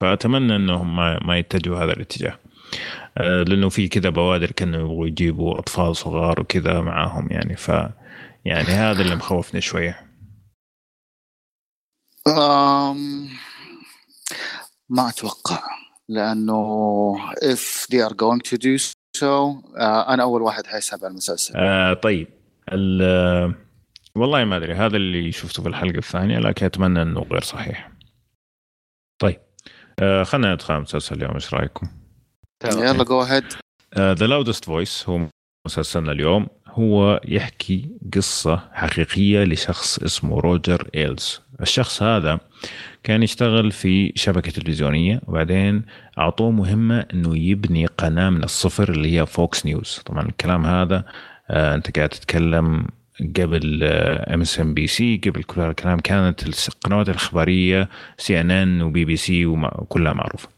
فأتمنى إنهم ما, ما يتجهوا هذا الاتجاه. آه، لأنه في كذا بوادر كانوا يبغوا يجيبوا أطفال صغار وكذا معاهم يعني. ف يعني هذا اللي مخوفني شوية. آم ما أتوقع لأنه if they are going to do so آه أنا أول واحد حيسحب على المسلسل. آه طيب. ال- والله ما أدري هذا اللي شفته في الحلقة الثانية لكن أتمنى إنه غير صحيح. طيب. آه خلينا ندخل على مسلسل اليوم إيش رأيكم؟ يلا go ahead The Loudest Voice هو مسلسلنا اليوم. هو يحكي قصة حقيقية لشخص اسمه روجر إيلز. الشخص هذا كان يشتغل في شبكة تلفزيونية وبعدين أعطوه مهمة أنه يبني قناة من الصفر اللي هي Fox News طبعا الكلام هذا آه أنت قاعد تتكلم قبل ام اس ام بي سي قبل كل هذا الكلام كانت القنوات الإخبارية CNN و BBC وكلها معروفة.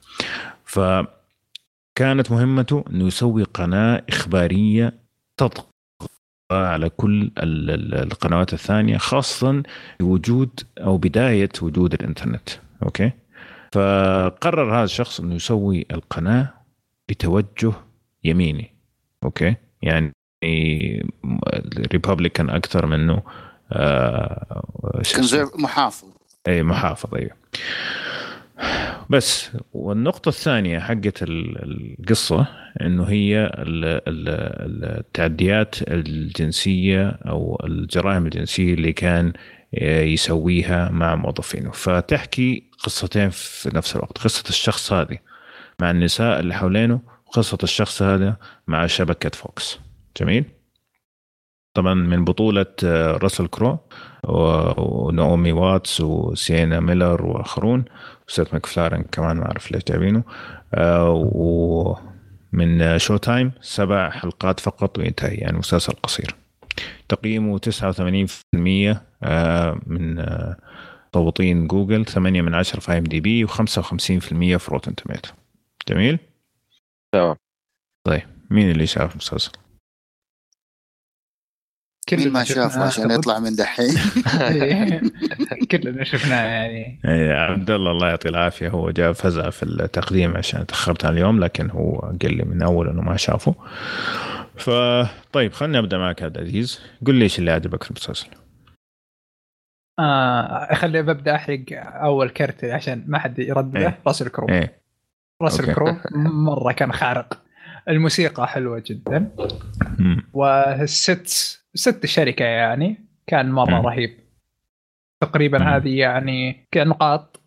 فكانت مهمته إنه يسوي قناة إخبارية على كل ال- ال- القنوات الثانية خاصه بوجود أو بداية وجود الإنترنت. okay؟ فقرر هذا الشخص إنه يسوي القناة بتوجه يميني. okay؟ يعني Republican أكثر منه آه محافظ. اي محافظ أيوه. بس والنقطة الثانية حقت ال- القصة إنه هي ال- ال- التعديات الجنسية أو الجرائم الجنسية اللي كان يسويها مع موظفينه. فتحكي قصتين في نفس الوقت. قصة الشخص هذه مع النساء اللي حوالينه وقصة الشخص هذا مع شبكة فوكس. جميل؟ طبعا من بطولة آه، راسل كرو و- ونعومي واتس وسينا ميلر وآخرون. وسيث ماكفارلين كمان ما أعرف ليش جايبينه. آه، ومن Showtime سبع حلقات فقط وينتهي يعني مسلسل قصير. تقييمه 89% آه، من آه، مصوتين جوجل 8 من 10 في IMDb و55% في Rotten Tomatoes جميل؟ تمام. طيب مين اللي شاف المسلسل؟ مين ما شافه عشان. يطلع من دحين؟ كلنا شفناه يعني. إيه، عبد الله الله يعطيه العافية. هو جاء فزع في التقديم عشان تأخرت عن اليوم لكن هو قال لي من أول إنه ما شافه. فطيب خليني أبدأ معك عبد العزيز. قل لي إيش اللي عجبك في المسلسل؟ آه خلي ببدأ أحرق أول كرت عشان ما حد يرد له إيه. راسل كرو. إيه. راسل okay. كرو مرة كان خارق. الموسيقى حلوة جدا. مم. ست الشركة يعني كان مره مم. رهيب تقريبا مم. هذه يعني كنقاط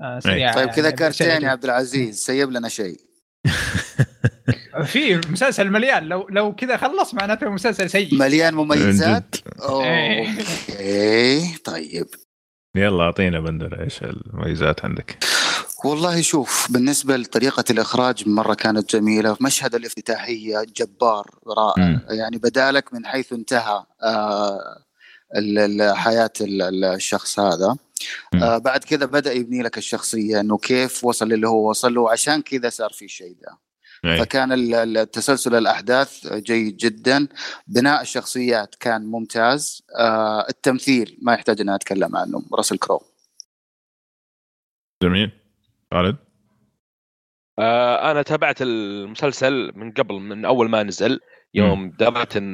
آه، سريعه طيب كذا يعني كرتين عشان يا عبد العزيز سيب لنا شيء في مسلسل مليان لو لو كذا خلص معناته مسلسل سيء مليان مميزات. أوه، إيه. أوكي طيب يلا أعطينا بندر إيش المميزات عندك والله شوف بالنسبة لطريقة الإخراج مرة كانت جميلة. مشهد الافتتاحية جبار رائع. مم. يعني بدالك من حيث انتهى آه حياة ال- ال- الشخص هذا. آه بعد كذا بدأ يبني لك الشخصية أنه كيف وصل اللي هو وصل له. عشان كذا صار في الشيء ده إيه. فكان ال- ال- تسلسل الأحداث جيد جدا. بناء الشخصيات كان ممتاز. آه التمثيل ما يحتاج أن أتكلم عنه. راسل كرو. جميل. خالد آه أنا تابعت المسلسل من قبل من أول ما نزل يوم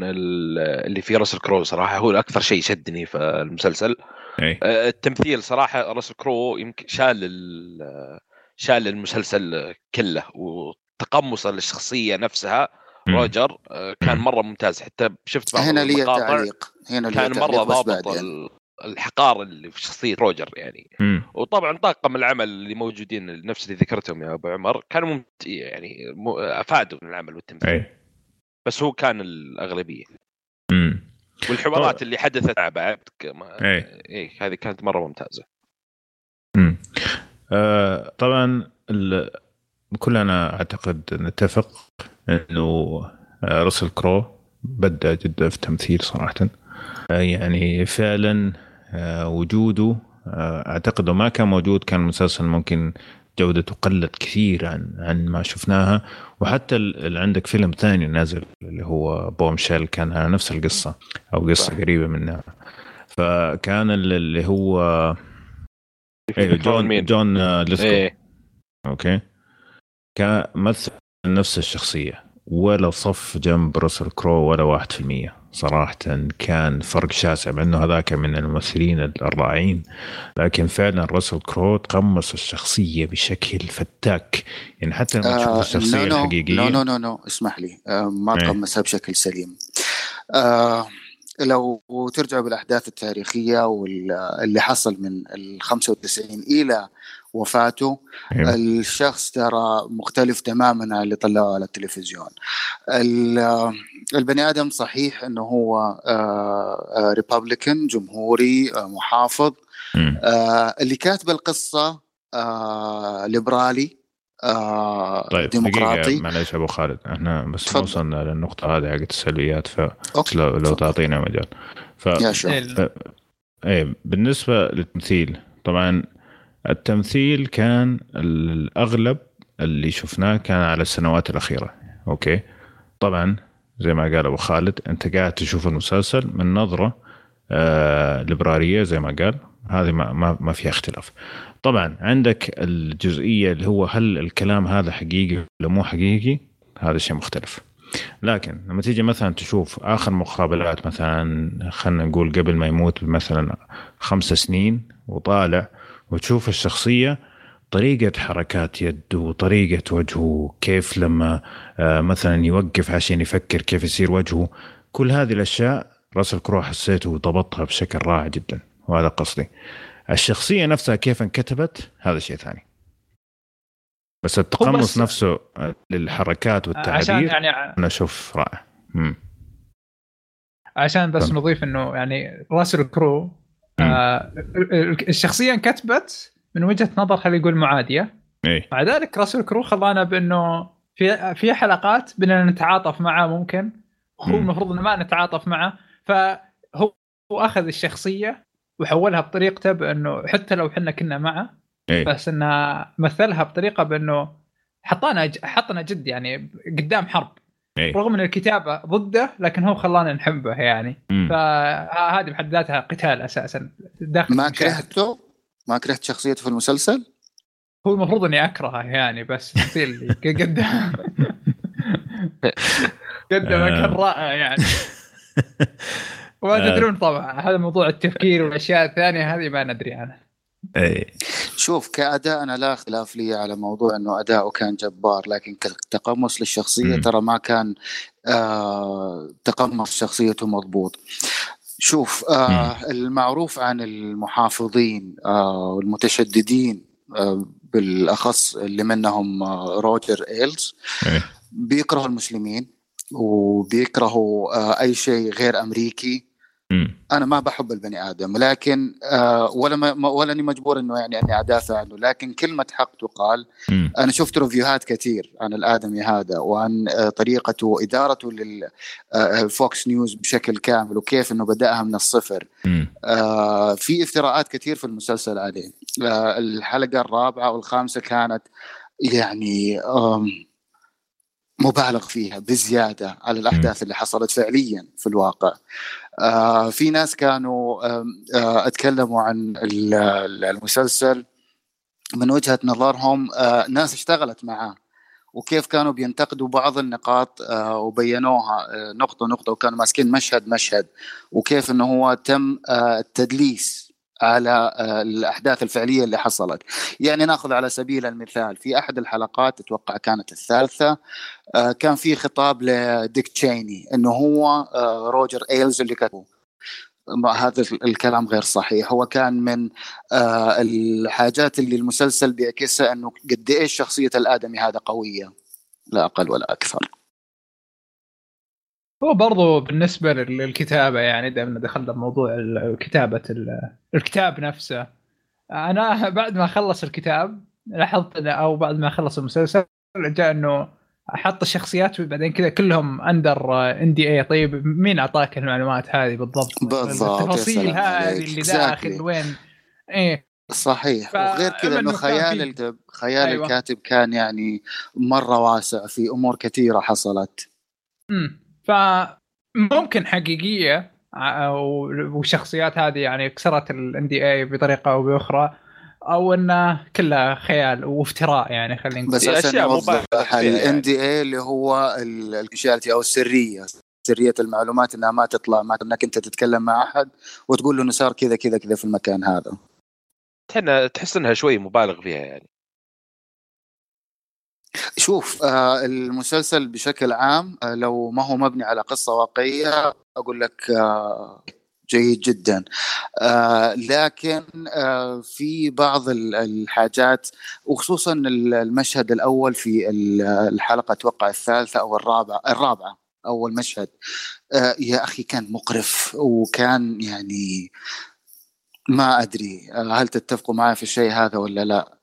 ال- اللي فيه راسل كرو صراحة هو أكثر شيء شدني في المسلسل اي آه، التمثيل صراحة راسل كرو يمكن شال ال- شال المسلسل كله وتقمصه للشخصيه نفسها مم. روجر آه، كان. مرة ممتاز حتى شفت بعض هنا لي المقاطع تعليق هنا لي كان تعليق مرة ضابط بعدين. ال- الحقارة اللي في شخصية روجر يعني مم. وطبعا طاقم العمل اللي موجودين نفس اللي ذكرتهم يا أبو عمر كانوا ممت... يعني م... أفادوا من العمل والتمثيل أي بس هو كان الأغلبية مم. والحوارات طبعا. اللي حدثت مع بعض كما... أي إيه هذه كانت مرة ممتازة مم. آه طبعا ال... كلنا أعتقد نتفق إنه آه، راسل كرو بدع جدا في التمثيل صراحة آه يعني فعلا وجوده آه أعتقد ما كان موجود كان المسلسل ممكن جودته قلت كثير عن عن ما شفناها. وحتى ال- اللي عندك فيلم ثاني نازل اللي هو Bombshell كان على نفس القصة أو قصة صح. قريبة منها. فكان ال- اللي هو أيوه جون؟ جون آه، ليثغو. إيه. okay. كان مثل نفس الشخصية ولا صف جنب راسل كرو ولا واحد في المية. صراحة كان فرق شاسع مع انه هذاك من الممثلين الرائعين لكن فعلا راسل كرو تقمص الشخصية بشكل فتاك. يعني حتى لما تشوف الشخصية no الحقيقية. no no no no اسمح لي. آه ما إيه. تقمصها بشكل سليم. آه لو ترجع بالأحداث التاريخية واللي حصل من ال 95 إلى وفاته أيوة. الشخص ترى مختلف تماما عن اللي طلعوه على التلفزيون. ال- البني آدم صحيح إنه هو Republican جمهوري آه، محافظ مم. آه، اللي كاتب القصة آه، ليبرالي آه، طيب ديمقراطي معلش أبو خالد إحنا بس تفضل. وصلنا للنقطة هذه حقت السلبيات أوكي. فلو لو. تعطينا مجال ف ال- إيه بالنسبة للتمثيل طبعا التمثيل كان الأغلب اللي شفناه كان على السنوات الأخيرة okay طبعا زي ما قال أبو خالد أنت قاعد تشوف المسلسل من نظرة آه ليبرارية زي ما قال. هذه ما ما, ما فيها اختلاف. طبعا عندك الجزئية اللي هو هل الكلام هذا حقيقي ولا مو حقيقي؟ هذا شيء مختلف. لكن لما تيجي مثلا تشوف آخر مقابلات مثلا خلينا نقول قبل ما يموت مثلا خمس سنين وطالع وتشوف الشخصية طريقة حركات يده وطريقة وجهه كيف لما آه، مثلا يوقف عشان يفكر كيف يصير وجهه. كل هذه الأشياء راسل كرو حسيته ضبطها بشكل رائع جدا وهذا قصدي. الشخصية نفسها كيف انكتبت؟ هذا شيء ثاني. بس التقمص بس- نفسه آه، للحركات عشان والتعابير يعني أنا أشوف رائع. مم. عشان بس تمام. نضيف إنه يعني راسل كرو آه الشخصية انكتبت من وجهة نظر خلينا نقول معادية إيه مع ذلك راسل كرو خلانا بأنه في في حلقات بدنا نتعاطف معه ممكن هو. المفروض إنه ما نتعاطف معه فهو هو أخذ الشخصية وحولها بطريقته بأنه حتى لو إحنا كنا معه إيه. بس إنه مثلها بطريقة بأنه حطانا حطنا جد يعني قدام حرب إيه. رغم إن الكتابة ضده لكن هو خلانا نحبه يعني مم. فهذه بحد ذاتها قتال أساسا داخل ما. كرهته ما كرهت شخصيته في المسلسل هو المفروض إني أكرهه يعني بس اللي قدام قدم آه. كان رائع يعني وما آه. تدرون طبعا هذا موضوع التفكير والأشياء الثانية هذه ما ندري عنها إيه. شوف كأداء أنا لا خلاف لي على موضوع أنه أداؤه كان جبار لكن كتقمص للشخصية مم. ترى ما كان آه تقمص شخصيته مضبوط شوف آه المعروف عن المحافظين آه والمتشددين آه بالأخص اللي منهم آه روجر إيلز إيه. بيكرهوا المسلمين وبيكرهوا آه أي شيء غير أمريكي مم. أنا ما بحب البني آدم لكن آه ولا ما ولا أني مجبور إنه يعني أني أدافع عنه لكن كلمه حق تقال مم. أنا شفت review هات كثير عن الآدمي هذا وعن آه طريقته وإدارته للفوكس نيوز بشكل كامل وكيف إنه بدأها من الصفر. آه في افتراءات كثير في المسلسل عليه آه الحلقة الرابعة والخامسة كانت يعني آم مبالغ فيها بزيادة على الأحداث اللي حصلت فعليا في الواقع. آه في ناس كانوا آه أتكلموا عن ال- ال- المسلسل من وجهة نظرهم آه ناس اشتغلت معاه وكيف كانوا بينتقدوا بعض النقاط وبينوها نقطة نقطة وكانوا ماسكين مشهد مشهد وكيف إنه هو تم التدليس على الأحداث الفعلية اللي حصلت. يعني ناخذ على سبيل المثال في أحد الحلقات أتوقع كانت الثالثة كان في خطاب لديك تشيني إنه هو آه روجر إيلز اللي كتبه هذا الكلام غير صحيح. هو كان من آه الحاجات اللي المسلسل بيعكسها إنه قد إيش شخصية الآدمي هذا قوية لا أقل ولا أكثر. هو برضو بالنسبة لل- للكتابة يعني دائما دخلنا بموضوع ال- الكتاب نفسه. أنا بعد ما خلص الكتاب لاحظت أو بعد ما خلص المسلسل جاء إنه حط الشخصيات وبعدين كذا كلهم اندر ان دي اي طيب مين أعطاك المعلومات هذه بالضبط؟ بالضبط، التفاصيل هذه. اللي. داخل وين إيه صحيح ف- وغير كذا إنه خيال الكتاب خيال أيوة. الكاتب كان يعني مرة واسع في أمور كثيرة حصلت امم فممكن حقيقية و- والشخصيات هذه يعني كسرت ال NDA بطريقة أو بأخرى أو إنه كله خيال وافتراء يعني خلينا نقول. بس عشان فيها ال N يعني. DA اللي هو ال confidentiality أو السرية. سرية المعلومات إنها ما تطلع ما إنك أنت تتكلم مع أحد وتقول له إنه صار كذا كذا كذا في المكان هذا. تحس إنها شوي مبالغ فيها يعني. شوف آه المسلسل بشكل عام آه لو ما هو مبني على قصة واقعية أقول لك آه جيد جدا. آه لكن آه في بعض ال- الحاجات وخصوصا ال- المشهد الأول في ال- الحلقة أتوقع الثالثة أو الرابعة الرابعة أول مشهد. آه يا أخي كان مقرف وكان يعني ما أدري آه، هل تتفقوا معي في الشيء هذا ولا لا؟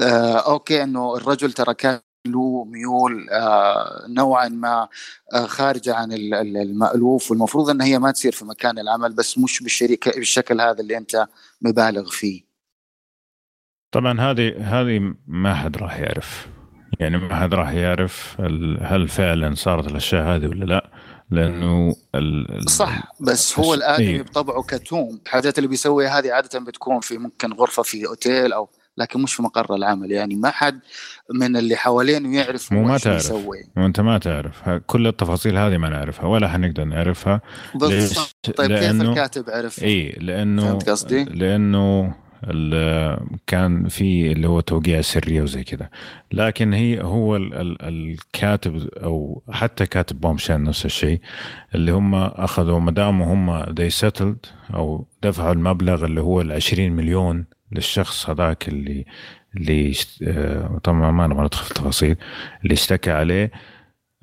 آه أوكي إنه الرجل ترى كان له ميول آه نوعا ما آه خارجة عن ال- ال- المألوف والمفروض إن هي ما تصير في مكان العمل بس مش بالشركة بالشكل هذا اللي أنت مبالغ فيه. طبعا هذه هذه ما حد راح يعرف. يعني ما حد راح يعرف هل فعلا صارت الأشياء هذه ولا لا لأنه ال... صح بس هو الادمي. بطبعه كتوم. الحاجات اللي بيسويها هذه عادة بتكون في ممكن غرفة في أوتيل أو لكن مش في مقر العمل. يعني ما حد من اللي حوالينه يعرف مو ما تعرف. بيسوي وانت ما تعرف. كل التفاصيل هذه ما نعرفها ولا حنقدر نعرفها. بالضبط. طيب كيف لأنه- الكاتب عرف؟ اي لأنه فهمت قصدي؟ لأنه كان في اللي هو توقيع سريه وزي كذا. لكن هي هو ال ال الكاتب أو حتى كاتب بومشان نفس الشيء اللي هم أخذوا ما داموا هم they settled أو دفعوا المبلغ اللي هو ال 20 مليون للشخص هذاك اللي اللي اشت- آه، طبعا ما نبغى ندخل في التفاصيل اللي اشتكى عليه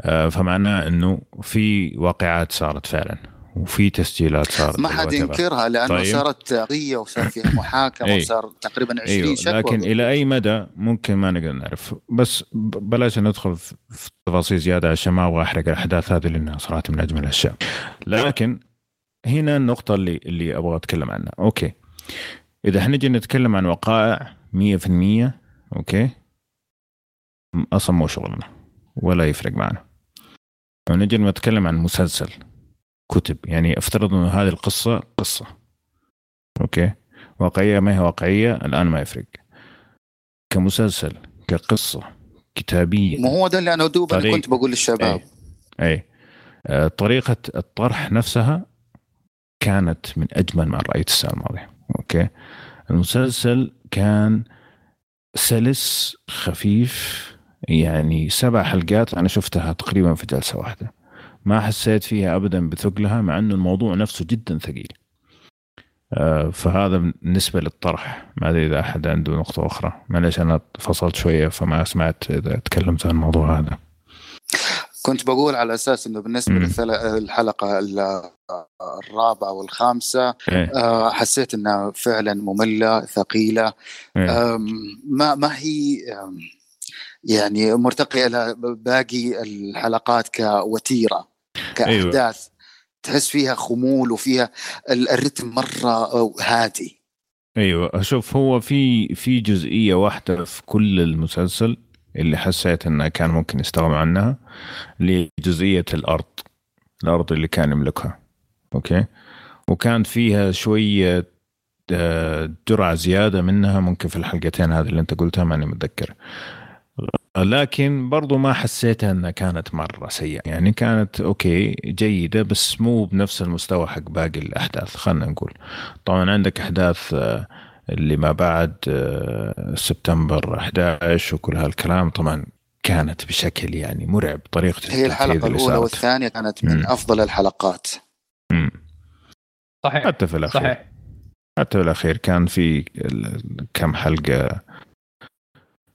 آه، فمعناه إنه في واقعات صارت فعلا وفي تسجيلات صارت ما حد. ينكرها لأنه طيب. صارت قضيه وصار فيها محاكمة إيه. وصار تقريبا 20 أيوه شكوى لكن ضد- إلى أي مدى ممكن ما نقدر نعرف بس بلاش ندخل في في تفاصيل زيادة عشان ما أبغى أحرق الأحداث هذه لأنها صراحة من أجمل الأشياء لكن هنا النقطة اللي اللي أبغى أتكلم عنها أوكي إذا حنجي نتكلم عن وقائع 100% أوكي؟ أصلا مو شغلنا ولا يفرق معنا. لو نجي نتكلم عن مسلسل كتب يعني افترض إنه هذه القصة قصة أوكي؟ واقعية ما هي واقعية؟ الآن ما يفرق. كمسلسل كقصة كتابية ما هو ده اللي أنا دوب طريق- كنت بقول للشباب. اي اي آه، طريقة الطرح نفسها كانت من أجمل ما رأيت السنة الماضية. أوكي. المسلسل كان سلس خفيف يعني سبع حلقات أنا شفتها تقريبا في جلسة واحدة. ما حسيت فيها ابدا بثقلها مع إنه الموضوع نفسه جدا ثقيل. آه، فهذا بالنسبة للطرح. ما أدري إذا أحد عنده نقطة أخرى. معلش أنا فصلت شوية فما سمعت إذا تكلمت عن الموضوع هذا. كنت بقول على أساس إنه بالنسبة مم. للحلقه الرابعة والخامسة إيه، آه، حسيت إنها فعلا مملة ثقيلة إيه. ما ما هي يعني مرتقية إلى باقي الحلقات كوتيرة كأحداث تحس فيها خمول وفيها ال- الرتم مرة هادي أيوه شوف هو في في جزئية واحدة في كل المسلسل اللي حسيت انها كان ممكن يستغنوا عنها اللي هي جزئيه الأرض الأرض اللي كان يملكها. أوكي؟ وكان فيها شوية آه، جرعة زيادة منها ممكن في الحلقتين هذه اللي أنت قلتها ماني متذكر. لكن برضو ما حسيتها إنها كانت مرة سيئة. يعني كانت أوكي جيدة بس مو بنفس المستوى حق باقي الأحداث خلينا نقول. طبعا عندك أحداث آه، اللي ما بعد آه، سبتمبر 11 وكل هالكلام طبعا كانت بشكل يعني مرعب طريقة هي الأولى صارت. والثانية كانت من مم. أفضل الحلقات مم. صحيح حتى في الأخير صحيح حتى في الأخير كان في كم حلقة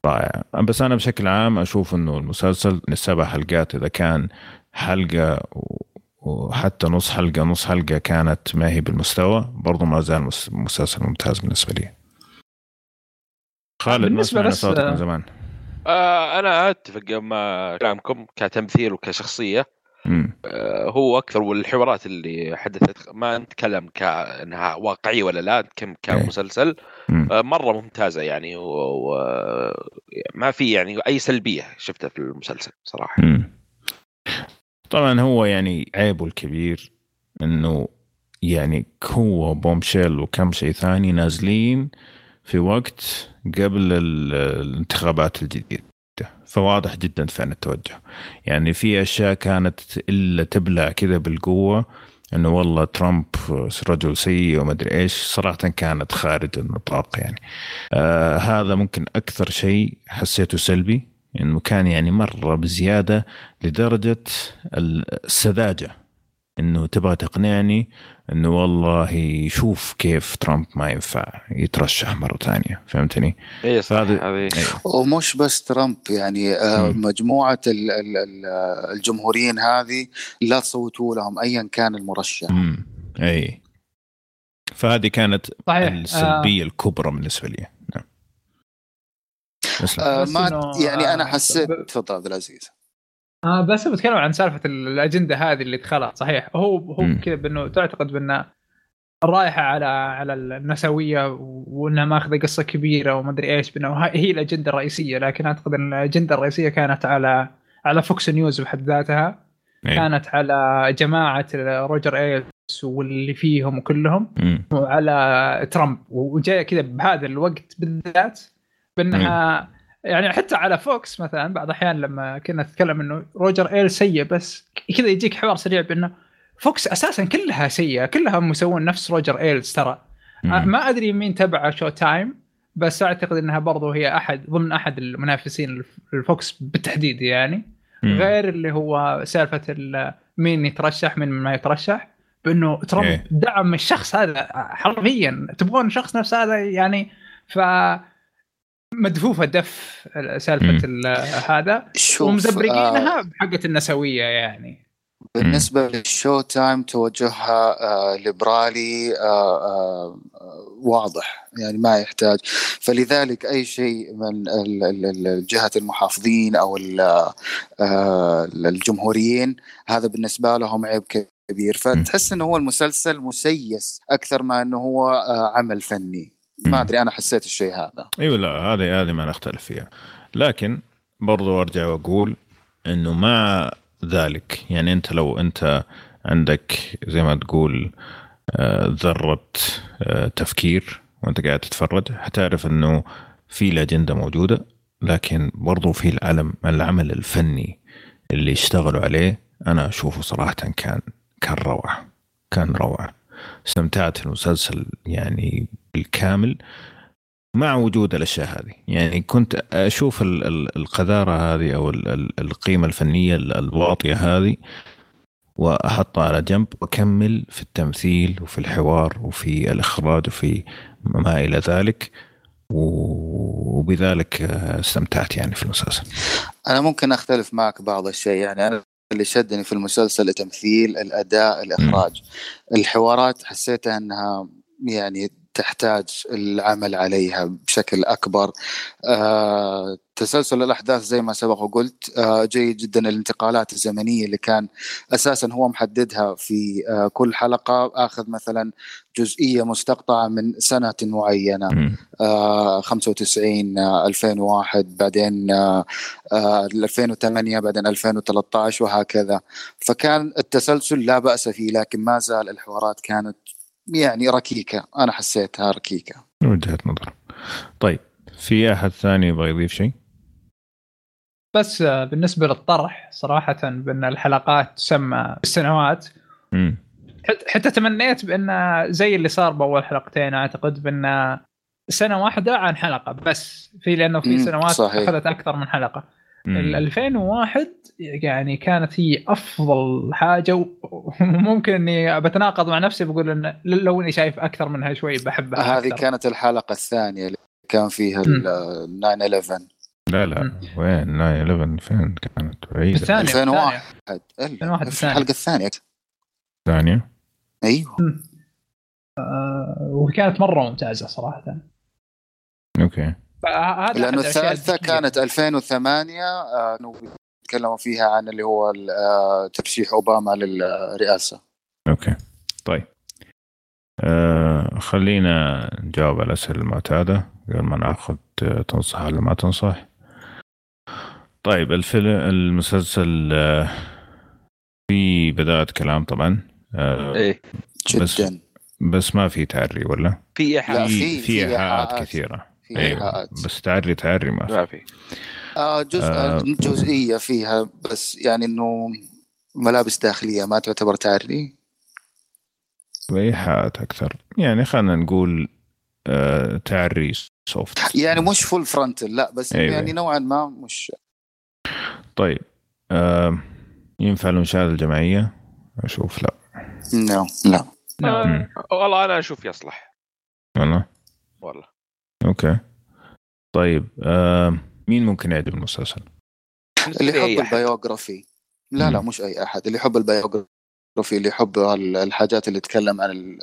رائعة بس أنا بشكل عام أشوف إنه المسلسل من السبع حلقات إذا كان حلقة و- وحتى نص حلقة نص حلقة كانت ما هي بالمستوى برضو ما زال مس- مسلسل ممتاز بالنسبة لي خالد بالنسبة بس- صوتك من زمان آه أنا أتفق مع كلامكم كتمثيل وكشخصية مم. آه هو أكثر والحوارات اللي حدثت ما نتكلم كأنها واقعية ولا لا نتكلم كمسلسل مم. آه مرة ممتازة يعني وما في يعني أي سلبية شفتها في المسلسل صراحة مم. طبعا هو يعني عيبه الكبير إنه يعني هو بومشيل وكم شيء ثاني نازلين في وقت قبل ال- الانتخابات الجديدة. فواضح جدا فين التوجه. يعني في أشياء كانت إلا تبلع كذا بالقوة إنه والله ترامب رجل سيء وما أدري إيش صراحة كانت خارج النطاق يعني. آه هذا ممكن أكثر شيء حسيته سلبي. انه كان يعني مرة بزيادة لدرجة السذاجة. إنه تبغى تقنعني إنه والله شوف كيف ترامب ما ينفع يترشح مرة ثانية. فهمتني؟ اي صح فهذا- أيوه. ومش بس ترامب يعني آه، مم. مجموعة ال- ال- ال- الجمهوريين هذه لا تصوتوا لهم ايا كان المرشح. امم اي فهذه كانت صحيح السلبية الكبرى بالنسبة لي نعم اسلم. آه، بس ما إنه- يعني أنا آه، حسيت تفضل عبد العزيز آه بس بتكلم عن سالفة ال- الأجندة هذه اللي دخلت صحيح هو هو. كذا بأنه تعتقد بأنه رايحة على على النسوية وأنها ماخذة قصة كبيرة وما أدري إيش بأنه هي الأجندة الرئيسية لكن أعتقد أن الأجندة الرئيسية كانت على على فوكس نيوز بحد ذاتها إيه. كانت على جماعة روجر ايلس واللي فيهم كلهم مم. وعلى ترامب وجاية كذا بهذا الوقت بالذات بأنها يعني حتى على فوكس مثلا بعض الأحيان لما كنا نتكلم إنه روجر إيلز سيء بس كذا يجيك حوار سريع بأنه فوكس أساسا كلها سيئة كلها مسوون نفس روجر إيلز ترى. ما أدري مين تبع شو تايم بس أعتقد إنها برضو هي أحد ضمن أحد المنافسين الف- الفوكس بالتحديد يعني مم. غير اللي هو سالفة ال- مين يترشح مين ما يترشح بأنه ترامب إيه. دعم الشخص هذا حرفيا تبغون شخص نفس هذا يعني ف مدفوفة دف. سالفة ال- هذا ومزبرقينها آه، بحقه النسوية يعني بالنسبة للشو تايم توجهها آه، ليبرالي آه، آه، آه، واضح يعني ما يحتاج فلذلك أي شيء من ال- ال- ال- جهة المحافظين أو ال- آه، الجمهوريين هذا بالنسبة لهم عيب كبير فتحس إنه هو المسلسل مسيس أكثر ما إنه هو آه، عمل فني. ما أدري أنا حسيت الشيء هذا. إيوه لا هذه هذه ما نختلف فيها. لكن برضو أرجع وأقول إنه مع ذلك. يعني أنت لو أنت عندك زي ما تقول آه، ذرة آه، تفكير وأنت قاعد تتفرج حتعرف إنه في الأجندة موجودة لكن برضو في العلم العمل الفني اللي اشتغلوا عليه أنا أشوفه صراحة كان كان روعة كان روعة. استمتعت المسلسل يعني بالكامل مع وجود الأشياء هذه. يعني كنت أشوف ال- ال- القذارة هذه أو ال- ال- القيمة الفنية ال- الواطية هذه وأحطها على جنب وأكمل في التمثيل وفي الحوار وفي الإخراج وفي ما إلى ذلك وبذلك استمتعت يعني في المسلسل. أنا ممكن أختلف معك بعض الشيء. يعني أنا اللي شدني في المسلسل التمثيل الأداء الإخراج. الحوارات حسيتها إنها يعني تحتاج العمل عليها بشكل أكبر. آه، تسلسل الأحداث زي ما سبق وقلت آه، جيد جدا. الانتقالات الزمنية اللي كان أساسا هو محددها في آه، كل حلقة آخذ مثلا جزئية مستقطعة من سنة معينة. آه، 95 آه، 2001 بعدين آه، آه، 2008 بعدين 2013 وهكذا. فكان التسلسل لا بأس فيه لكن ما زال الحوارات كانت يعني ركيكة أنا حسيتها ركيكة وجهة نظر طيب في أحد ثاني يبغى يضيف شيء؟ بس آه، بالنسبة للطرح صراحة بأن الحلقات تسمى بالسنوات حتى تمنيت بأن زي اللي صار بأول حلقتين أعتقد بأن سنة واحدة عن حلقة بس في لأنه في سنوات صحيح. أخذت أكثر من حلقة. ال 2001 يعني كانت هي أفضل حاجة وممكن إني بتناقض مع نفسي بقول إن لو إني شايف أكثر منها شوي بحبها هذه أكثر. كانت الحلقة الثانية اللي كان فيها. ال 9 11 لا لا. مم. وين؟ 9 11 فين كانت؟ بعيدة. الثانية 2001. الثانية. إلا، 2001 في الثانية. الحلقة الثانية. ثانية؟ أيوه. آه، وكانت مرة ممتازة صراحة. أوكي. هذا لأنه أحد الأشياء الثالثة الذكية. كانت 2008 آه، إنه بيتكلموا فيها عن اللي هو آه، ترشيح أوباما للرئاسة. أوكي. طيب. آه خلينا نجاوب على الأسئلة المعتادة قبل ما نأخذ آه، تنصح ولا ما تنصح. طيب الفيلم المسلسل آه في بدايه كلام طبعا آه إيه. بس- جدا. بس ما في تعري ولا؟ في لا، ايحاء في- في إيحاءات إيحاءات. كثيرة. في أيوه إيحاءات. بس تعري تعري ما في ما في آه جزء آه. جزئية فيها بس يعني إنه ملابس داخلية ما تعتبر تعري ايحاءات أكثر يعني خلينا نقول آه تعري soft يعني مش full frontal لا بس أيوة. أيوة. يعني نوعا ما مش طيب آه ينفع المشاهدة الجماعية أشوف لا no لا نعم. مم. آه، والله أنا أشوف يصلح والله والله أوكي طيب آه مين ممكن يعجب المسلسل؟ اللي يحب. ال biography لا لا. مش أي أحد اللي يحب ال biography اللي يحب ال- الحاجات اللي تتكلم عن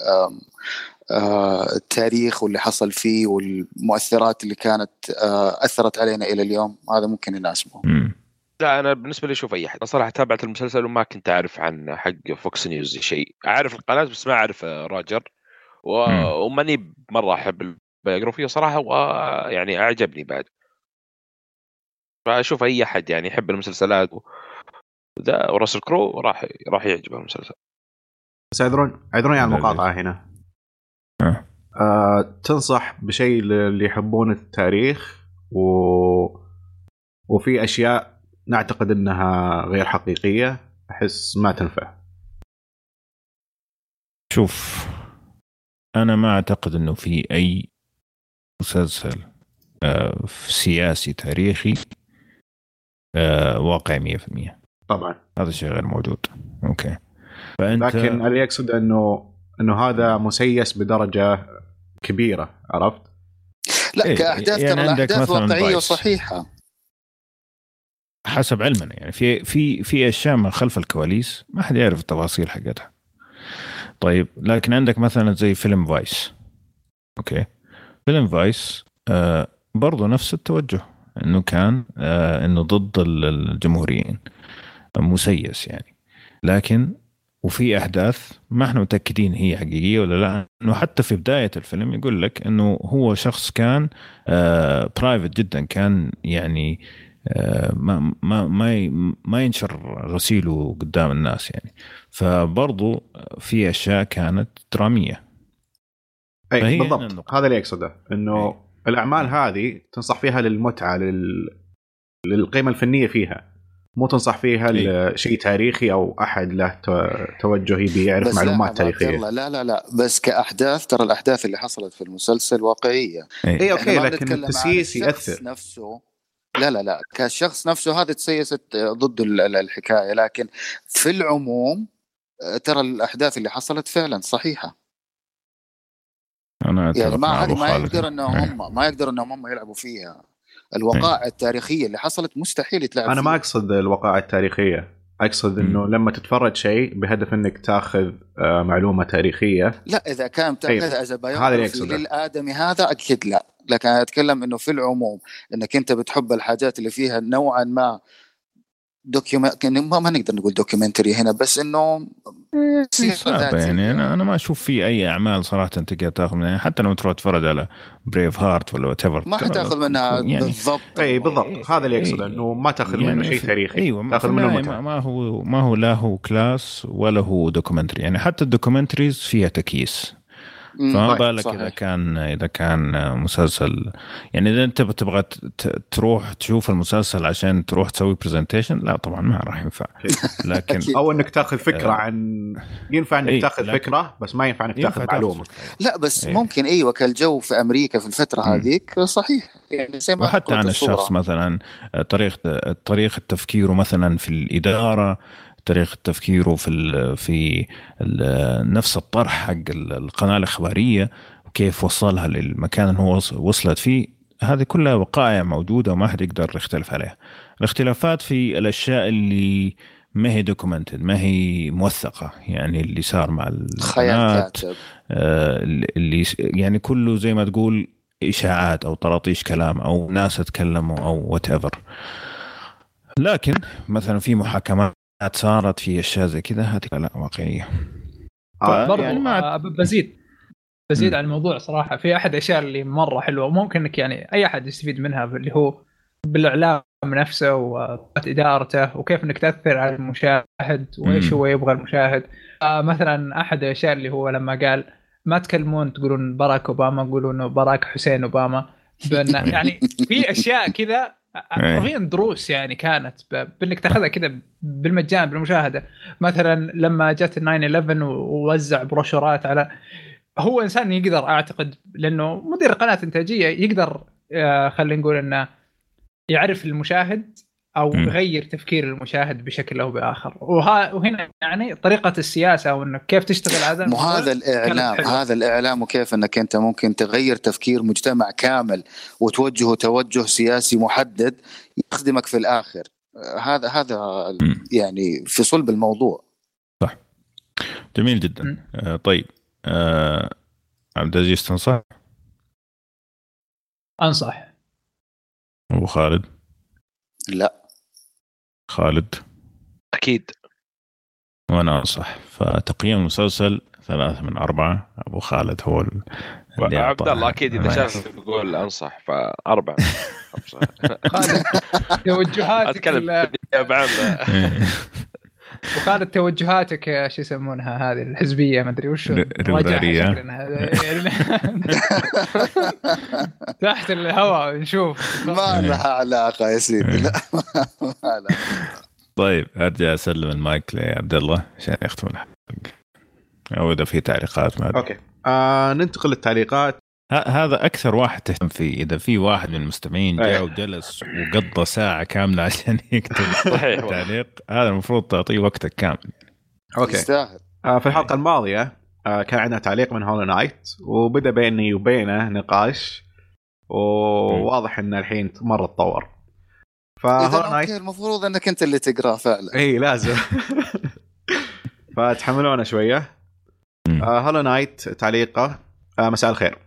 آه، التاريخ واللي حصل فيه والمؤثرات اللي كانت آه، أثرت علينا إلى اليوم هذا ممكن يناسبه. لا أنا بالنسبة لي أشوف أي أحد أنا صراحة تابعت المسلسل وما كنت أعرف عن حق فوكس نيوز شيء أعرف القناة بس ما أعرف آه، راجر و... وماني مرة أحب ال biography صراحة ويعني أعجبني بعد. فأشوف أي أحد يعني يحب المسلسلات و... ذا وراسل كرو راح راح يعجبه المسلسل. بس اعذرون اعذروني على المقاطعة هنا. آه. آه تنصح بشيء اللي يحبون التاريخ و... وفي أشياء نعتقد إنها غير حقيقية أحس ما تنفع. شوف أنا ما أعتقد إنه في أي مسلسل آه سياسي تاريخي آه واقعي 100% طبعا. هذا الشيء غير موجود. أوكي. فأنت لكن اللي يقصد انه إنه هذا مسيس بدرجة كبيرة عرفت؟ لا إيه، كاحداث يعني ترى عندك الاحداث مثلاً واقعية. وصحيحة. حسب علمنا يعني في في في أشياء من خلف الكواليس ما حد يعرف التفاصيل حقتها. طيب لكن عندك مثلا زي فيلم فايس أوكي. فيلم فايس آه برضو نفس التوجه إنه كان آه إنه ضد ال- الجمهوريين. مسيس يعني. لكن وفي أحداث ما إحنا متأكدين هي حقيقية ولا لا إنه حتى في بداية الفيلم يقول لك إنه هو شخص كان آه برايفت جدا كان يعني آه ما ما ما ما ينشر غسيله قدام الناس يعني. فبرضو في أشياء كانت درامية. اي هنا بالضبط. النقطة. هذا اللي أقصده إنه أي. الأعمال هذه تنصح فيها للمتعة لل... للقيمة الفنية فيها. مو تنصح فيها أي. لشيء تاريخي أو أحد له تو- توجه يبي يعرف لا معلومات عبد تاريخية. لا لا لا. بس كأحداث ترى الأحداث اللي حصلت في المسلسل واقعية. اي أوكي لكن التسييس ياثر نفسه. لا لا لا. كالشخص نفسه هذه تسيست ضد ال- ال- الحكاية لكن في العموم ترى الأحداث اللي حصلت فعلا صحيحة. أنا يعني ما هذه أبو ما. يقدر إنهم إيه. هم ما يقدروا إنهم هم يلعبوا فيها الوقائع التاريخية اللي حصلت مستحيل يتلعب أنا. ما أقصد الوقائع التاريخية أقصد إنه. لما تتفرج شيء بهدف إنك تاخذ آه، معلومة تاريخية لا إذا كان أيوة. تاخذ از هذا اللي أقصده. للآدمي هذا أكيد لا لكن أنا أتكلم إنه في العموم إنك أنت بتحب الحاجات اللي فيها نوعا ما document ما, ما نقدر نقول documentary هنا بس إنه صعبة يعني. أنا أنا ما أشوف في أي أعمال صراحة تقدر تاخذ منها. يعني حتى لما تروح تتفرج على بريف هارت ولا what ما حتاخذ منها يعني بالضبط. إي بالضبط. هذا اللي أقصده. إنه ما تاخذ يعني منه شيء تاريخي. إيوه ما, تاخذ منه متعة. ما, هو ما هو لا هو كلاس ولا هو documentary يعني حتى ال documentaries فيها تسييس. فما طيب، بالك. إذا كان إذا كان مسلسل يعني إذا أنت بتبغى ت- ت- تروح تشوف المسلسل عشان تروح تسوي برزنتيشن لا طبعا ما راح ينفع لكن. أو إنك تاخذ فكرة آه. عن ينفع إنك إيه، تاخذ فكرة بس ما ينفع إنك تاخذ معلومة. لا بس إيه. ممكن أيوه كالجو في أمريكا في الفترة. هذيك صحيح يعني زي ما وحتى عن. الشخص مثلا طريقه طريقة تفكيره مثلا في الإدارة طريقة تفكيره في ال في ال نفس الطرح حق ال- القناة الإخبارية وكيف وصلها للمكان اللي هو وص- وصلت فيه. هذه كلها وقائع موجودة وما حد يقدر يختلف عليها. الاختلافات في الأشياء اللي ما هي documented ما هي موثقة يعني اللي صار مع كاتب. آه، اللي يعني كله زي ما تقول إشاعات أو طراطيش كلام أو ناس تكلموا أو whatever لكن مثلا في محاكمات صارت في أشياء زي كذا هذه لا واقعية آه، برضو يعني ما- آه، بزيد بزيد مم. على الموضوع صراحة في أحد الاشياء اللي مرة حلوة وممكن إنك يعني أي أحد يستفيد منها اللي هو بالإعلام نفسه وإدارته وكيف إنك تأثر على المشاهد وإيش. هو يبغى المشاهد آه مثلا أحد الأشياء اللي هو لما قال ما تكلمون تقولون باراك أوباما قولوا انه باراك حسين أوباما بأن يعني في أشياء كذا. حرفيا دروس يعني كانت بإنك تأخذها كذا بالمجان بالمشاهدة. مثلا لما جت 9 11 ووزع بروشورات على هو إنسان يقدر أعتقد لأنه مدير قناة إنتاجية يقدر آه، خلينا نقول إنه يعرف المشاهد أو مم. يغير تفكير المشاهد بشكل أو بآخر. وها وهنا يعني طريقة السياسة أو انه كيف تشتغل هذا مو الموضوع هذا الإعلام. هذا الإعلام وكيف إنك أنت ممكن تغير تفكير مجتمع كامل وتوجهه توجه سياسي محدد يخدمك في الآخر. هذا هذا مم. يعني في صلب الموضوع. جميل جدا. مم. آه طيب. آه عبد العزيز تنصح؟ أنصح. أبو خالد؟ لا. خالد. أكيد. وأنا أنصح. فتقييم المسلسل ثلاثة من أربعة. أبو خالد هو ال- اللي عبد. الله أكيد إذا ما شاف بيقول أنصح فأربعة. خمسه خالد توجهاتك أتكلم ال- وخالد توجهاتك شو يسمونها هذه الحزبية ما أدري وش. يعني تحت الهواء نشوف. ما لها علاقة يا سيدي. لا ما لها طيب أرجع أسلم المايك لعبد الله عشان يختم الحلقة. أو إذا في تعليقات ما. أوكي. آه ننتقل للتعليقات. هذا أكثر واحد تهتم فيه. إذا في واحد من المستمعين. جاء وجلس وقضى ساعة كاملة عشان يكتب. تعليق هذا المفروض تعطيه وقتك كامل. أوكي. يستاهل. آه في الحلقة الماضية آه كان عندنا تعليق من هولو نايت وبدأ بيني وبينه نقاش وواضح إن الحين مره تطور. فهولو نايت المفروض إنك أنت اللي تقراه فعلا. إي لازم. فتحملونا شوية. مم. آه هولو نايت تعليقه. مساء الخير.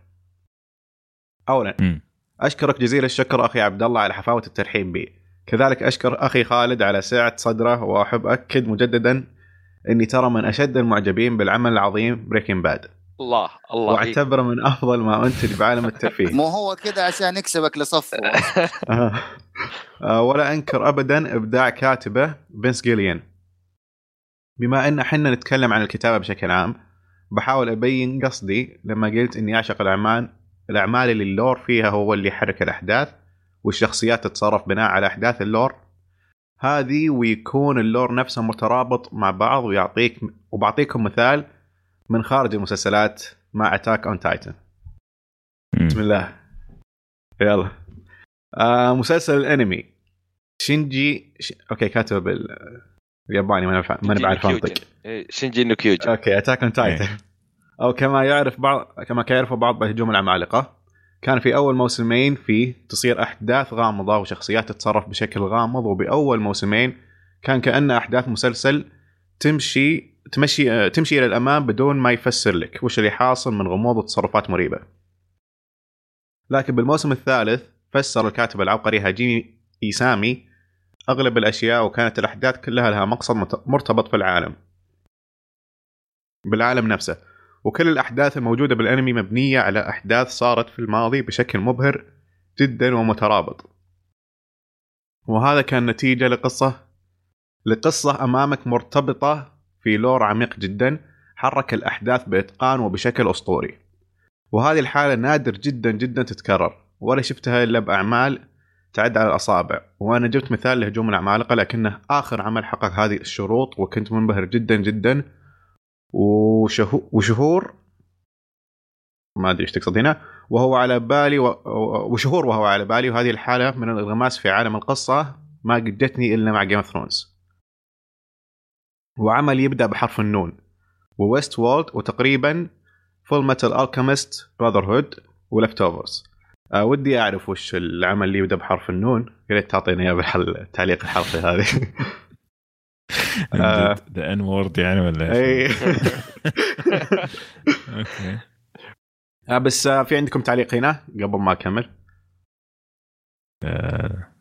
اولا مم. أشكرك جزيل الشكر أخي عبد الله على حفاوة الترحيب بي. كذلك أشكر أخي خالد على سعة صدره وأحب أكد مجددا إني ترى من أشد المعجبين بالعمل العظيم بريكنج باد. الله الله واعتبره من أفضل ما انتج بعالم الترفيه. مو هو كذا عشان يكسبك لصفه. آه. ولا أنكر ابدا إبداع كاتبه فينس جيليجان. بما أن إحنا نتكلم عن الكتابة بشكل عام بحاول أبين قصدي لما قلت إني أعشق الأعمال الأعمال اللي ال lore فيها هو اللي يحرك الأحداث والشخصيات تتصرف بناء على أحداث ال lore. هذه ويكون ال lore نفسه مترابط مع بعض ويعطيك وبعطيكم مثال من خارج المسلسلات مع Attack on Titan بسم الله. يلا. آه مسلسل الأنمي. شينجي ش... okay كاتبه بالياباني ما نفع ما بعرف أنطق. إيه، 進撃の巨人 okay Attack on Titan أو كما يعرف بعض كما يعرف بعض بهجوم العمالقه كان في أول موسمين فيه تصير أحداث غامضة وشخصيات تتصرف بشكل غامض وبأول موسمين كان كان أحداث مسلسل تمشي تمشي تمشي إلى الأمام بدون ما يفسر لك وش اللي حاصل من غموض وتصرفات مريبة. لكن بالموسم الثالث فسر الكاتب العبقري هاجيمي إيسامي أغلب الأشياء وكانت الأحداث كلها لها مقصد مرتبط في العالم. بالعالم نفسه وكل الأحداث الموجودة بالأنمي مبنية على أحداث صارت في الماضي بشكل مبهر جدا ومترابط. وهذا كان نتيجة لقصة لقصة أمامك مرتبطة في لور عميق جدا حرك الأحداث بإتقان وبشكل أسطوري. وهذه الحالة نادر جدا جدا تتكرر ولا شفتها إلا بأعمال تعد على الأصابع وأنا جبت مثال لهجوم العمالقه لكنه آخر عمل حقق هذه الشروط وكنت منبهر جدا جدا وشهو وشهور. ما أدري إيش تقصد هنا. وهو على بالي و... وشهور وهو على بالي. وهذه الحالة من الانغماس في عالم القصة. ما قد جتني إلا مع Game of Thrones وعمل يبدأ بحرف النون. و Westworld وتقريبا Fullmetal Alchemist Brotherhood و Leftovers ودي أعرف وش العمل اللي يبدأ بحرف النون. يا ريت تعطينا إياه بالحل تعليق الحلقة هذه. the N word يعني ولا اي إيش؟ okay. آه بس آه في عندكم تعليق هنا قبل ما أكمل؟ آه،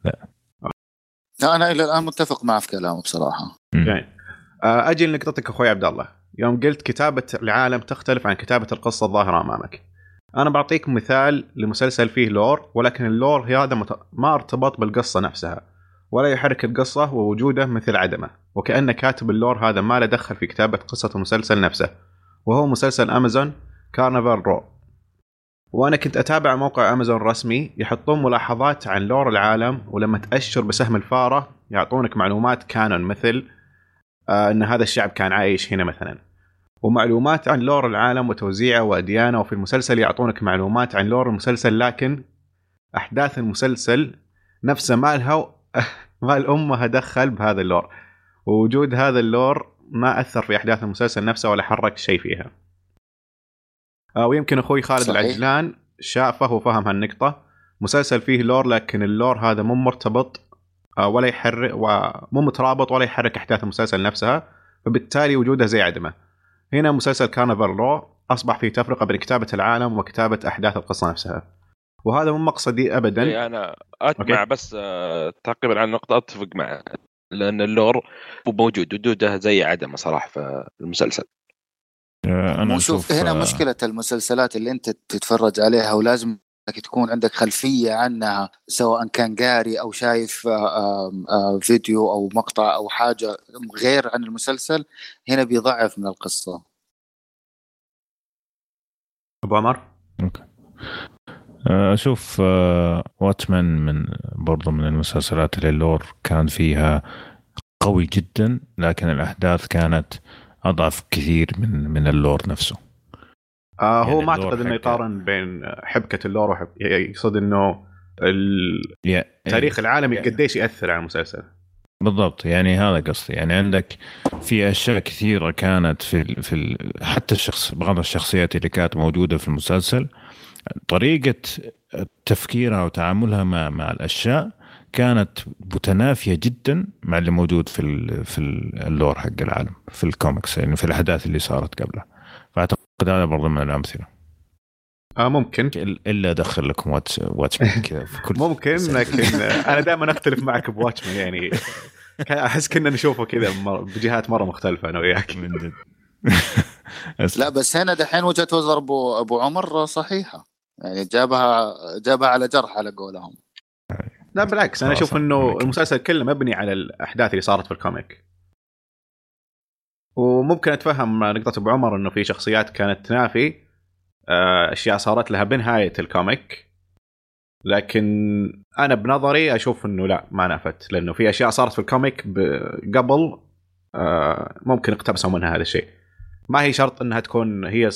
لا، أنا إلى الآن متفق معه في كلامه بصراحة. يعني أجي لنقطتك أخوي عبد الله. يوم قلت كتابة العالم تختلف عن كتابة القصة الظاهرة أمامك. أنا بعطيك مثال لمسلسل فيه lore ولكن ال lore هذا. ما ارتبط بالقصة نفسها. ولا يحرك القصة ووجوده مثل عدمه. وكأن كاتب ال lore هذا ما له دخل في كتابة قصة المسلسل نفسه وهو مسلسل امازون Carnival Row وأنا كنت أتابع موقع امازون الرسمي يحطون ملاحظات عن lore العالم ولما تأشر بسهم الفارة يعطونك معلومات canon مثل آه إن هذا الشعب كان عايش هنا مثلا. ومعلومات عن lore العالم وتوزيعه وأديانه وفي المسلسل يعطونك معلومات عن lore المسلسل لكن أحداث المسلسل نفسه ما لها ما لها دخل بهذا ال lore. ووجود هذا ال lore ما أثر في أحداث المسلسل نفسه ولا حرك شيء فيها. آه ويمكن أخوي خالد صحيح. العجلان شافه وفهم هالنقطة. مسلسل فيه lore لكن ال lore هذا مو مرتبط آه، ولا يحرك ومو مترابط ولا يحرك أحداث المسلسل نفسها. فبالتالي وجوده زي عدمه. هنا مسلسل Carnival Row أصبح فيه تفرقة بين كتابة العالم وكتابة أحداث القصة نفسها. وهذا مو مقصدي ابدا. إيه، أنا أتمع okay. بس آه، تعقيبا على النقطة أتفق معه لأن ال lore مو موجود وجوده زي عدمه صراحة في المسلسل. آه، أنا وشوف أشوف هنا آه، مشكلة المسلسلات اللي أنت تتفرج عليها ولازم انك تكون عندك خلفية عنها سواء كان قاري أو شايف فيديو أو مقطع أو حاجة غير عن المسلسل هنا بيضعف من القصة. أبو عمر؟ آه، أشوف Watchmen من برضو من المسلسلات اللي ال lore كان فيها قوي جدا لكن الأحداث كانت أضعف كثير من من ال lore نفسه. آه هو يعني ما ال lore أعتقد إنه. يقارن بين حبكة ال lore وحب يقصد إنه التاريخ العالمي يعني- قديش يأثر على المسلسل. بالضبط يعني هذا قصدي. يعني عندك في أشياء كثيرة كانت في ال في ال حتى الشخص بعض الشخصيات اللي كانت موجودة في المسلسل طريقة تفكيرها وتعاملها مع مع الأشياء كانت متنافية جدا مع اللي موجود في ال في ال- ال lore حق العالم في الكوميكس يعني في الأحداث اللي صارت قبله. فأعتقد هذا برضه من الأمثلة. آه ممكن. إلا أدخل لكم واتس واتش كذا في كل ممكن. لكن أنا دائما أختلف معك بواتشمان يعني أحس كنا نشوفه كذا بجهات مرة مختلفة أنا وياك. من جد. لا بس هنا دحين وجهة نظر ابو أبو عمر صحيحة. يعني جابها جابها على جرح على قولهم. لا بالعكس أنا أشوف إنه. المسلسل كله مبني على الأحداث اللي صارت في الكوميك. وممكن أتفهم نقطة أبو عمر إنه في شخصيات كانت تنافي آه، أشياء صارت لها بنهايه ال comic. لكن أنا بنظري أشوف إنه لا ما نافت. لأنه في أشياء صارت في ال comic قبل آه، ممكن اقتبسوا منها هذا الشيء. ما هي شرط إنها تكون هي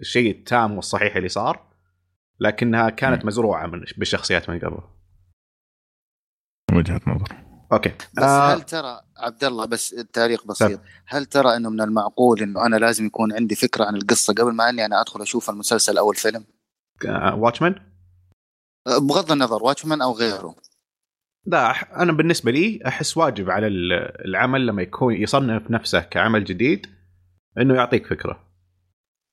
الشيء التام والصحيح اللي صار. لكنها كانت. مزروعة من بالشخصيات من قبل. وجهة نظر. أوكي. بس آه، هل ترى عبد الله بس التاريخ بسيط. هل ترى إنه من المعقول إنه أنا لازم يكون عندي فكرة عن القصة قبل ما إني أنا أدخل أشوف المسلسل أو الفيلم؟ واتشمان أه، بغض النظر واتشمان أو غيره. لا أنا بالنسبة لي أحس واجب على ال- العمل لما يكون يصنف نفسه كعمل جديد إنه يعطيك فكرة.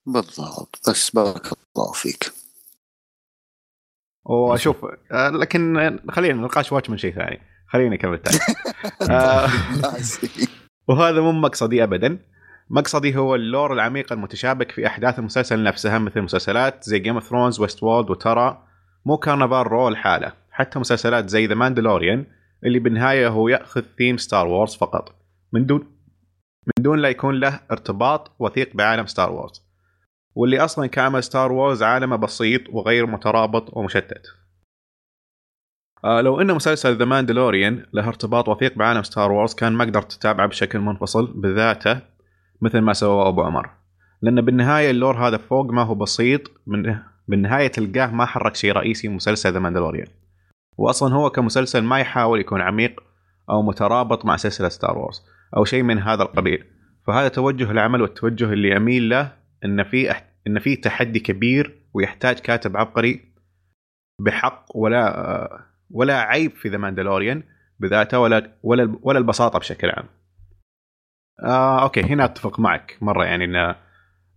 بالضبط. بس بارك الله فيك. واشوف آه، لكن خلينا نقاش Watchmen شيء ثاني. خلينا نكمل تاني آه، وهذا مو مقصدي ابدا. مقصدي هو ال lore العميق المتشابك في أحداث المسلسل نفسها مثل مسلسلات زي Game of Thrones Westworld وترى. مو Carnival Row الحاله حتى مسلسلات زي The Mandalorian اللي بالنهاية هو يأخذ theme Star Wars فقط. من دون من دون لا يكون له ارتباط وثيق بعالم Star Wars واللي أصلا كعمل Star Wars عالمه بسيط وغير مترابط ومشتت. آه لو ان مسلسل The Mandalorian له ارتباط وثيق بعالم Star Wars كان ما قدرت تتابعه بشكل منفصل بذاته مثل ما سوى أبو عمر. لأن بالنهاية ال lore هذا فوق ما هو بسيط من بالنهاية تلقاه ما حرك شيء رئيسي مسلسل The Mandalorian واصلا هو كمسلسل ما يحاول يكون عميق أو مترابط مع سلسلة Star Wars أو شيء من هذا القبيل. فهذا توجه العمل والتوجه اللي أميل له إن في. إن في تحدي كبير ويحتاج كاتب عبقري بحق ولا ولا عيب في The Mandalorian بذاته ولا ولا ولا البساطة بشكل عام. آه okay هنا أتفق معك مرة يعني إن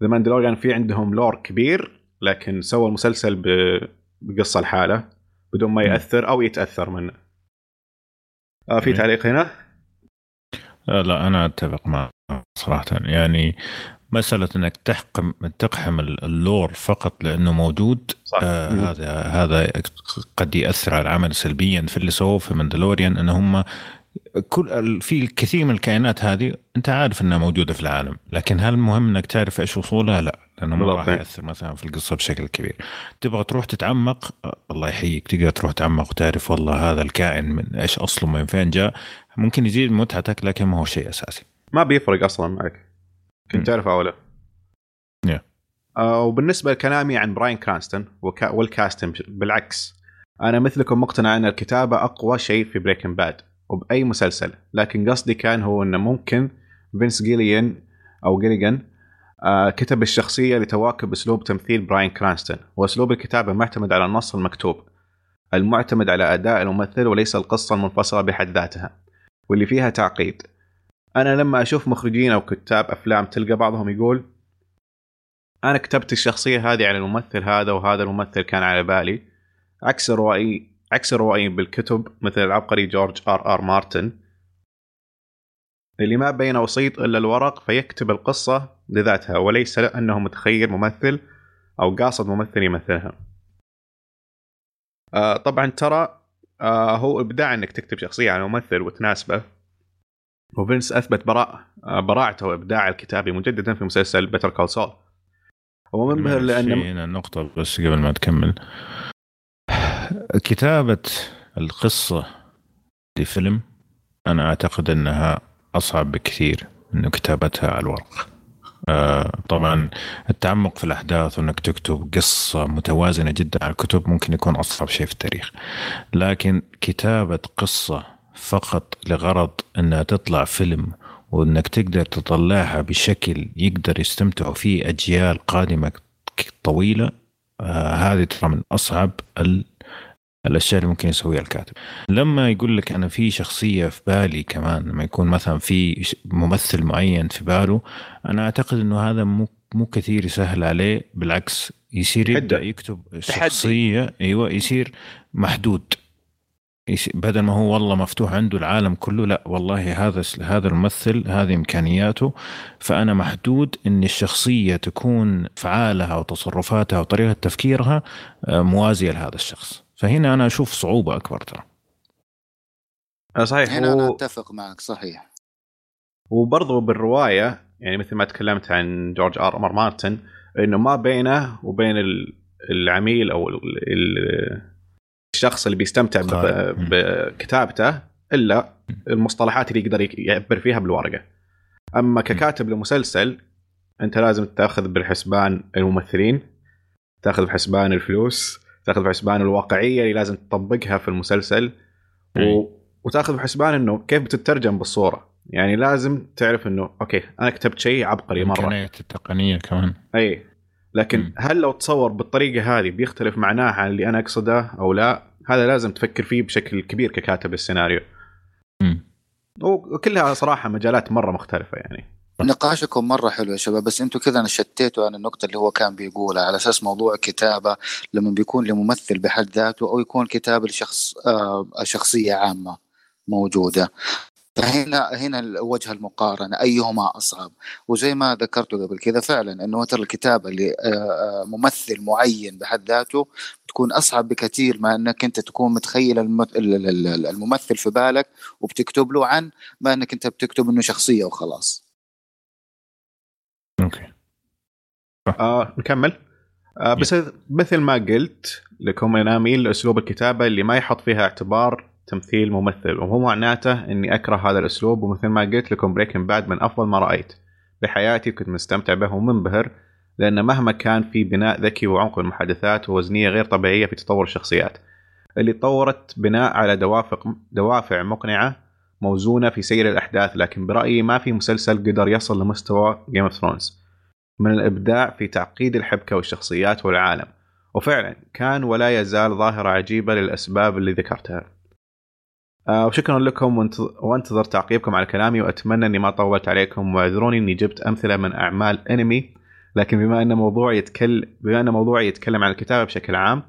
The Mandalorian في عندهم lore كبير لكن سوى المسلسل بقصة لحاله بدون ما يأثر أو يتأثر منه. آه في. تعليق هنا؟ لا, لا أنا أتفق معك صراحة يعني مسألة إنك تحكم تقحم ال lore فقط لأنه موجود صح. آه مم. هذا هذا قد يأثر على العمل سلبيا في اللي سووه في Mandalorian إن هم كل في الكثير من الكائنات هذه أنت عارف إنها موجودة في العالم لكن هل مهم إنك تعرف إيش أصولها لا لأنه ما. راح يأثر مثلا في القصة بشكل كبير تبغى تروح تتعمق آه، الله يحييك تقدر تروح تتعمق وتعرف والله هذا الكائن من إيش أصله من فين جاء ممكن يزيد متعتك لكن ما هو شيء أساسي ما بيفرق أصلا معك. كنت تعرف أو لا؟ Yeah. آه وبالنسبة لكلامي عن براين كرانستون وكا وال cast بالعكس أنا مثلكم مقتنع أن الكتابة أقوى شيء في Breaking Bad وبأي مسلسل لكن قصدي كان هو إنه ممكن فينس جيليان أو جيليجان آه كتب الشخصية لتواكب أسلوب تمثيل براين كرانستون وأسلوب الكتابة معتمد على النص المكتوب المعتمد على أداء الممثل وليس القصة المنفصلة بحد ذاتها واللي فيها تعقيد أنا لما أشوف مخرجين أو كتاب أفلام تلقى بعضهم يقول أنا كتبت الشخصية هذه على الممثل هذا وهذا الممثل كان على بالي. عكس الروائي عكس الروائي بالكتب مثل العبقري جورج آر آر مارتن. اللي ما بين وسيط إلا الورق فيكتب القصة لذاتها وليس انه متخيل ممثل أو قاصد ممثل يمثلها. آه طبعا ترى آه هو إبداع إنك تكتب شخصية على ممثل وتناسبه. وفينس أثبت براء براعته وابداعه الكتابي مجددا في مسلسل بيتر كول سول هو منبهر لأن هنا النقطة بس قبل ما تكمل. كتابة القصة لفيلم أنا أعتقد أنها أصعب بكثير من كتابتها على الورق. آه طبعا التعمق في الأحداث وأنك تكتب قصة متوازنة جدا على الكتب ممكن يكون أصعب شيء في التاريخ. لكن كتابة قصة فقط لغرض أنها تطلع فيلم وأنك تقدر تطلعها بشكل يقدر يستمتعوا فيه أجيال قادمة طويلة آه هذه ترى من أصعب ال... الأشياء اللي ممكن يسويها الكاتب. لما يقول لك أنا في شخصية في بالي كمان لما يكون مثلا في ممثل معين في باله أنا أعتقد إنه هذا مو مو كثير يسهل عليه بالعكس يصير يبدأ. يكتب شخصية أيوه يصير محدود. بدل ما هو والله مفتوح عنده العالم كله لا والله هذا هذا الممثل هذه إمكانياته. فأنا محدود إن الشخصية تكون افعالها وتصرفاتها وطريقة تفكيرها آه، موازية لهذا الشخص. فهنا أنا أشوف صعوبة أكبر ترى. آه، صحيح. هنا أنا. أتفق معك صحيح. وبرضو بالرواية يعني مثل ما تكلمت عن جورج آر آر مارتن إنه ما بينه وبين ال- العميل أو الشخص اللي بيستمتع. بكتابته إلا المصطلحات اللي يقدر يعبر فيها بالورقة. أما ككاتب لمسلسل أنت لازم تأخذ بالحسبان الممثلين تأخذ بحسبان الفلوس تأخذ بحسبان الواقعية اللي لازم تطبقها في المسلسل. و... وتأخذ بحسبان إنه كيف بتترجم بالصورة يعني لازم تعرف إنه أوكي أنا كتبت شيء عبقري مرة التقنية كمان إي لكن مم. هل لو تصور بالطريقة هذه بيختلف معناها عن اللي أنا أقصده أو لا؟ هذا لازم تفكر فيه بشكل كبير ككاتب السيناريو. مم. وكلها صراحة مجالات مرة مختلفة يعني. نقاشكم مرة حلو يا شباب بس أنتم كذا نشتيتوا عن النقطة اللي هو كان بيقولها على أساس موضوع كتابة لما بيكون لممثل بحد ذاته أو يكون كتاب لشخص آه شخصية عامة موجودة. فهنا هنا وجه المقارنة أيهما أصعب؟ وزي ما ذكرته قبل كذا فعلا إنه ترى الكتابه لممثل معين بحد ذاته تكون أصعب بكثير ما إنك أنت تكون متخيل الم- ال- ال- ال- الممثل في بالك وبتكتب له عن ما إنك أنت بتكتب إنه شخصية وخلاص. okay. آه نكمل. آه بس مثل ما قلت لكم أنا اميل لأسلوب الكتابة اللي ما يحط فيها اعتبار تمثيل ممثل ومو معناته إني أكره هذا الأسلوب ومثل ما قلت لكم Breaking Bad من أفضل ما رأيت. بحياتي كنت مستمتع به ومنبهر لأن مهما كان في بناء ذكي وعمق المحادثات ووزنية غير طبيعية في تطور الشخصيات. اللي تطورت بناء على دوافق دوافع مقنعة موزونة في سير الأحداث لكن برأيي ما في مسلسل قدر يصل لمستوى Game of Thrones من الإبداع في تعقيد الحبكة والشخصيات والعالم. وفعلا كان ولا يزال ظاهرة عجيبة للأسباب اللي ذكرتها. وشكرا لكم وانت- وانتظر تعقيبكم على كلامي وأتمنى إني ما طولت عليكم واعذروني إني جبت أمثلة من أعمال انمي لكن بما أن موضوع يتكلم بما أن موضوعي يتكلم عن الكتابة بشكل عام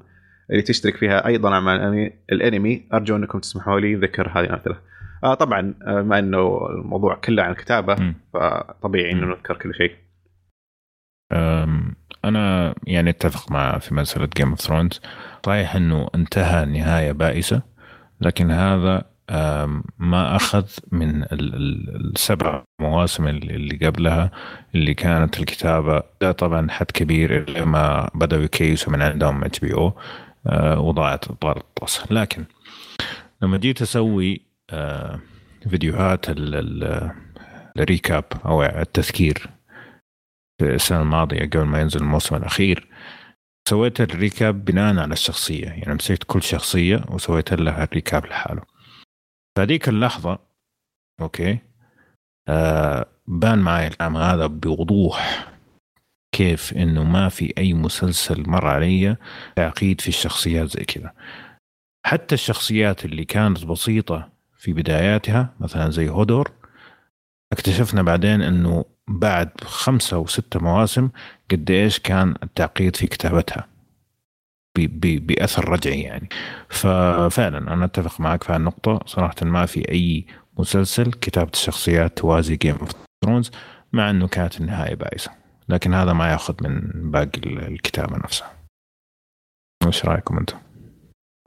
اللي تشترك فيها أيضا أعمال الانمي أرجو أنكم تسمحوا لي ذكر هذه الأمثلة. آه طبعا آه، بما أنه الموضوع كله عن الكتابة. فطبيعي إنه. نذكر كل شيء. أنا يعني أتفق مع في مسألة Game of Thrones صحيح إنه انتهى نهايه بائسة لكن هذا ما أخذ من ال- ال- السبع مواسم اللي قبلها اللي كانت الكتابة. ده طبعا حد كبير لما بدأوا يكيسوا من عندهم HBO وضاعت طارت الطاسه لكن لما جيت أسوي آه، فيديوهات ال- ال- ال recap أو التذكير في السنة الماضية قبل ما ينزل الموسم الأخير سويت ال recap بناء على الشخصية يعني مسكت كل شخصية وسويت لها ال recap لحاله. فهذيك اللحظة okay آه بان معي الكلام هذا بوضوح كيف إنه ما في أي مسلسل مر علي تعقيد في الشخصيات زي كذا. حتى الشخصيات اللي كانت بسيطة في بداياتها مثلا زي هودور اكتشفنا بعدين إنه بعد خمسة أو ستة مواسم قد إيش كان التعقيد في كتابتها. بأثر رجعي يعني. ففعلا أنا أتفق معك في هالنقطة صراحة ما في أي مسلسل كتابة الشخصيات توازي Game of ثرونز مع أنه كانت النهاية بائسة لكن هذا ما يأخذ من باقي ال- الكتابة نفسها. وش رأيكم أنتم؟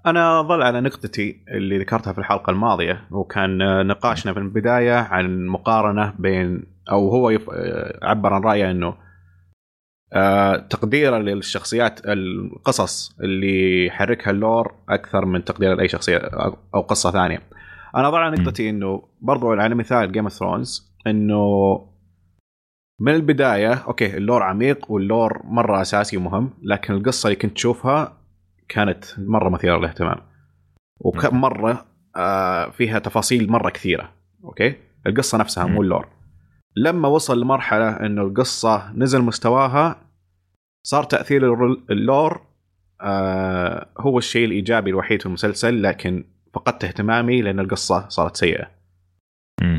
أنا أظل على نقطتي اللي ذكرتها في الحلقة الماضية وكان نقاشنا في البداية عن مقارنة بين أو هو يف... عبر عن رأيه إنه آه، تقديره للشخصيات القصص اللي يحركها اللور أكثر من تقدير لأي شخصية أو أو قصة ثانية. أنا على نقطتي إنه برضو على مثال Game of Thrones إنه من البداية okay ال lore عميق وال lore مرة أساسي ومهم لكن القصة اللي كنت تشوفها كانت مرة مثيرة للاهتمام. وكم مرة آه فيها تفاصيل مرة كثيرة okay؟ القصة نفسها مو ال lore. لما وصل لمرحلة إنه القصة نزل مستواها صار تأثير ال lore آه هو الشيء الإيجابي الوحيد في المسلسل لكن فقدت اهتمامي لأن القصة صارت سيئة.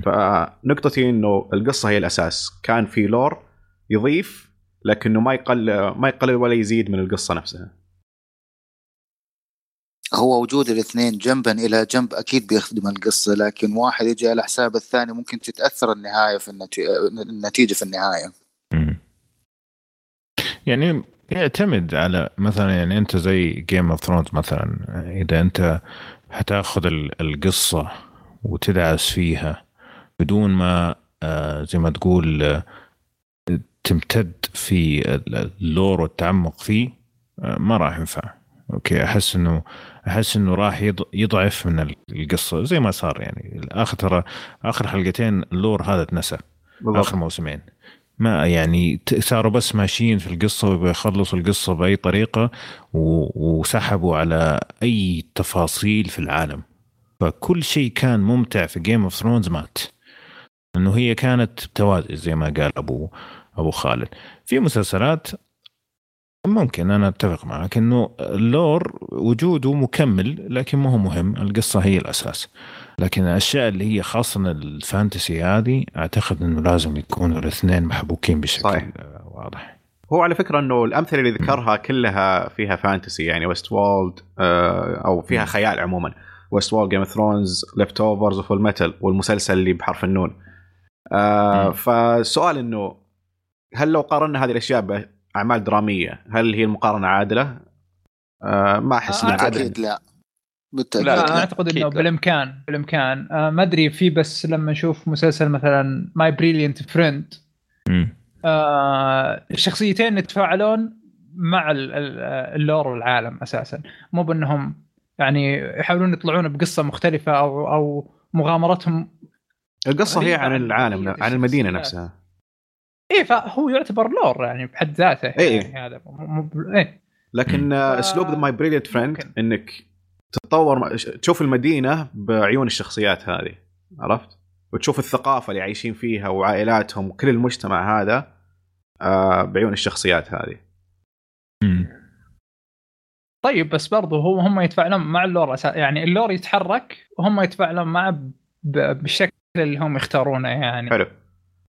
فنقطتي إنه القصة هي الأساس. كان في لور يضيف لكنه ما يقل ما يقلل ولا يزيد من القصة نفسها. هو وجود الاثنين جنبا إلى جنب أكيد بيخدم القصة لكن واحد يجي على حساب الثاني ممكن تتأثر النهاية في النتيجه, النتيجة في النهاية. يعني يعتمد على مثلا يعني أنت زي Game of Thrones مثلا إذا أنت حتاخذ ال- القصة وتدعس فيها بدون ما آه، زي ما تقول آه، تمتد في ال- ال lore والتعمق فيه آه، ما راح ينفع أوكي أحس إنه أحس إنه راح يض- يضعف من ال- القصة زي ما صار يعني. آخر ترى آخر حلقتين ال lore هذا اتنسى آخر موسمين. ما يعني صاروا بس ماشيين في القصة وبيخلصوا القصة بأي طريقة وسحبوا على أي تفاصيل في العالم. فكل شيء كان ممتع في Game of Thrones مات. إنه هي كانت توازي زي ما قال ابو أبو خالد. في مسلسلات ممكن أنا أتفق معك إنه ال lore وجوده مكمل لكن ما هو مهم القصة هي الأساس. لكن الأشياء اللي هي خاصة ال fantasy هذه أعتقد إنه لازم يكونوا الاثنين محبوكين بشكل صحيح. آه، واضح. هو على فكرة إنه الأمثلة اللي ذكرها كلها فيها fantasy يعني Westworld أو فيها خيال عموما. Westworld Game of Thrones Leftovers و Fullmetal والمسلسل اللي بحرف النون. آه. فالسؤال إنه هل لو قارنا هذه الأشياء باعمال درامية. هل هي المقارنة عادلة؟ آه ما أحس آه، إنها عادلة. بالتاكيد لا. بالتأكيد لا، لا, أعتقد إنه لا. بالإمكان بالإمكان. آه ما أدري في بس لما نشوف مسلسل مثلا My Brilliant Friend الشخصيتين يتفاعلون مع ال- ال- ال lore والعالم أساسا. مو بأنهم يعني يحاولون يطلعون بقصة مختلفة أو أو مغامرتهم القصة هي عن العالم عن المدينة. نفسها. إيه فهو يعتبر lore يعني بحد ذاته إيه. يعني هذا مو- إيه لكن آه، ف- اسلوب My Brilliant Friend. إنك تتطور تشوف المدينة بعيون الشخصيات هذه عرفت؟ وتشوف الثقافة اللي عايشين فيها وعائلاتهم وكل المجتمع هذا آه، بعيون الشخصيات هذه مم. طيب بس برضو هو هم يتفاعلون مع ال lore يعني ال lore يتحرك وهم يتفاعلون معه ب- بالشكل اللي هم يختارونه يعني حلو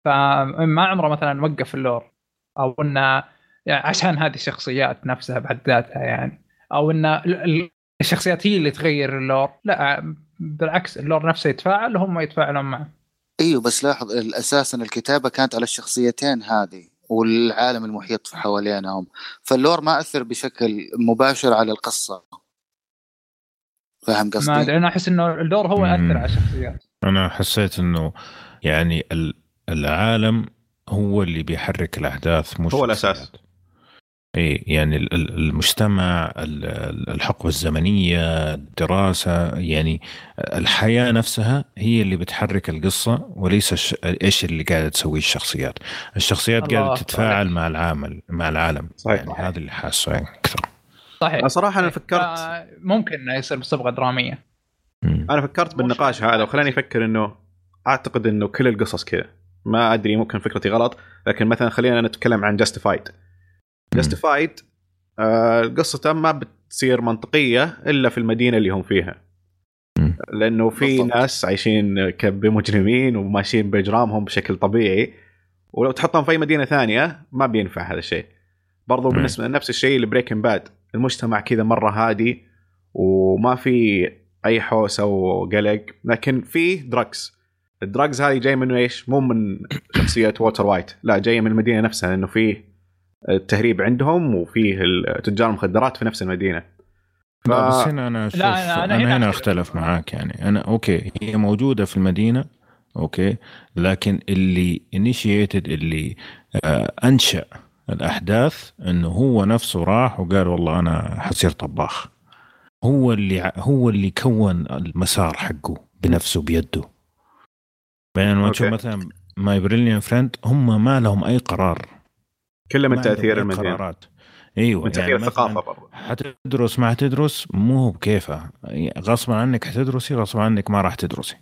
فما عمره مثلا وقف ال lore أو إنه يعني عشان هذه الشخصيات نفسها بحد ذاتها يعني. أو إن ال- ال- الشخصيات هي اللي تغير ال lore. لا بالعكس ال lore نفسه يتفاعل وهم يتفاعلون معه. إيوه بس لاحظ أساسا الكتابة كانت على الشخصيتين هذه والعالم المحيط حوالينهم. فال lore ما أثر بشكل مباشر على القصة. فاهم ما قصدي؟ أدري أنا أحس إنه ال lore هو مم. ياثر على الشخصيات. أنا حسيت إنه يعني ال- العالم هو اللي بيحرك الأحداث مش هو الأساس. الشخصيات. إي يعني ال- ال- المجتمع ال- ال- الحقبة الزمنية الدراسة يعني الحياة نفسها هي اللي بتحرك القصة وليس الش... إيش اللي قاعدة تسويه الشخصيات الشخصيات قاعدة تتفاعل. مع العالم مع العالم صحيح. يعني هذا اللي حاسه يعني أكثر صحيح أنا صراحة أنا إيه. فكرت ممكن إنه يصير بصبغه درامية مم. أنا فكرت بالنقاش هذا وخلاني أفكر إنه أعتقد إنه كل القصص كذا ما أدري ممكن فكرتي غلط لكن مثلا خلينا نتكلم عن Justified Justified آه قصته ما بتصير منطقية إلا في المدينة اللي هم فيها. لأنه في بالضبط. ناس عايشين كمجرمين وماشيين بإجرامهم بشكل طبيعي ولو تحطهم في أي مدينة ثانية ما بينفع هذا الشيء برضو. بالنسبة نفس الشيء ل Breaking Bad المجتمع كذا مرة هادي وما في أي حوسه وقلق لكن في drugs ال drugs هذه جاي منه إيش؟ مو من شخصية Walter White. لا جاية من المدينة نفسها لأنه فيه التهريب عندهم وفيه تجار المخدرات في نفس المدينة. ف... لا بس هنا أنا أشوف لا، أنا- أنا, أنا أنا هنا. أختلف. معاك يعني. أنا أوكي هي موجودة في المدينة أوكي لكن اللي initiated اللي آه أنشأ الأحداث إنه هو نفسه راح وقال والله أنا حصير طباخ. هو اللي هو اللي كون المسار حقه بنفسه بيده. بينما تشوف. مثلا My Brilliant Friend هم ما لهم أي قرار. كله من تأثير المدينة. قرارات. أيوه من تأثير مثلاً الثقافة برضه حتدرس ما حتدرس مو بكيفها غصبا عنك حتدرسي غصبا عنك ما راح تدرسي.